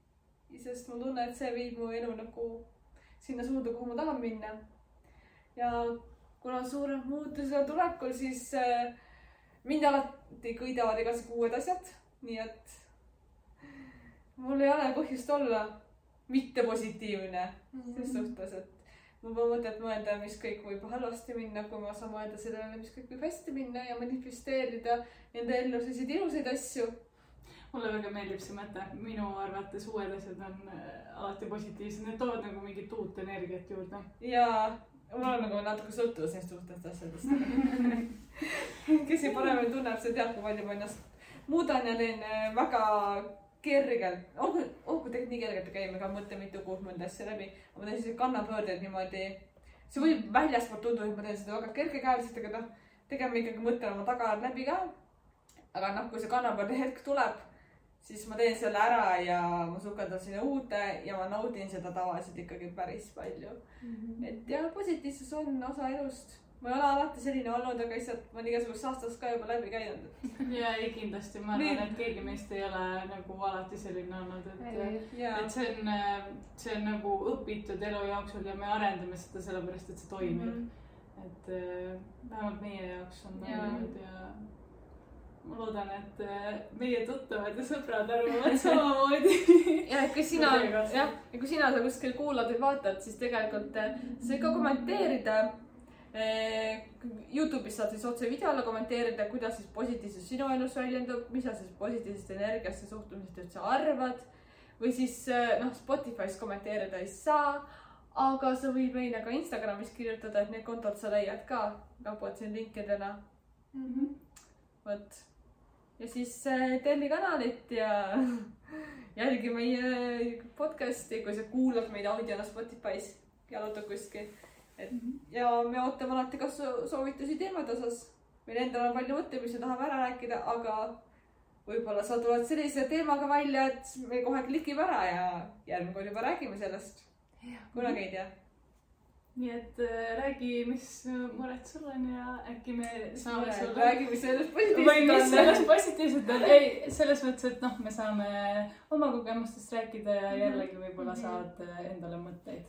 sest ma tunnen, et see viib mu elu nagu sinna suunda, kuhu ma tahan minna. ja kuna suured muutused on tulekul, siis äh, mind alati köidavad igasugu uued asjad, nii et mul ei ole põhjust olla mitte positiivne ses suhtes, et mul pole mõtet mõelda, mis kõik võib halvasti minna, kui ma saan mõelda sellele, mis kõik võib hästi minna ja manifesteerida enda ellu selliseid ilusaid asju. mulle väga meeldib see mõte, minu arvates uued asjad on äh, alati positiivsed, need toovad nagu mingit uut energiat juurde. ja mul on nagu natuke sõltuvus neist uutest asjadest. *laughs* kes siin paremini tunneb, see teab, kui palju ma ennast muudan ja teen äh, väga kergelt, olgu, olgu tegelikult nii kergelt ei käi, ma ka mõtlen mitu kuud mõnda asja läbi, aga ma teen selliseid kannapöördeid niimoodi. see võib väljaspoolt tunduda, et ma teen seda väga kergekäeliselt, aga noh, tegema ikkagi mõtlen oma tagaajad läbi ka. aga noh, kui see kannapöörde hetk tuleb, siis ma teen selle ära ja ma sukeldan sinna uude ja ma naudin seda tavaliselt ikkagi päris palju. et jah, positiivsus on osa elust. ma ei ole alati selline olnud, aga lihtsalt ma olen igasugust aastast ka juba läbi käinud. *laughs* ja ei, kindlasti ma arvan, et keegi meist ei ole nagu alati selline olnud, et, ja et see on, see on nagu õpitud elu jooksul ja me arendame seda sellepärast, et see toimib mm. -hmm. et äh, vähemalt meie jaoks on Jaa. toiminud ja ma loodan, et äh, meie tuttavad ja sõbrad arvavad *laughs* samamoodi. ja et kui sina jah, ja kui sina seda kuskil kuulad või vaatad, siis tegelikult eh, sa võid ka kommenteerida. Youtube'is saad siis otse video alla kommenteerida, kuidas siis positiivsus sinu elus väljendub, mis sa siis positiivsest energiast ja suhtumisest üldse arvad. või siis eh, noh, Spotify's kommenteerida ei saa. aga sa võid meile ka Instagramis kirjutada, et need kontod sa leiad ka, kapuvad siin linkidena, vot. Ja siis äh, telli kanalit ja *laughs* jälgi meie podcast'i, kui sa kuulad meid audiona Spotify's, jalutad kuskil. et ja me ootame alati ka so- soovitusi teemade osas. meil endal on palju mõtlemisi, tahame ära rääkida, aga võib-olla sa tuled sellise teemaga välja, et me kohe klikime ära ja järgmine kord juba räägime sellest. kunagi ei tea. Nii et äh, räägi, mis mured sul on ja äkki me saame sulle. räägime sellest või mis sellest positiivset on, ei, selles mõttes, et noh, me saame oma kogemustest rääkida ja jällegi võib-olla saad äh, endale mõtteid.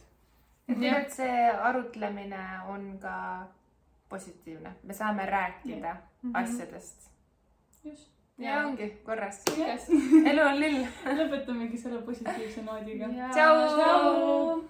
et tegelikult see arutlemine on ka positiivne, me saame rääkida asjadest. just. ja ongi korras. Yes. elu on lill. *laughs* lõpetamegi selle positiivse noodiga. tšau.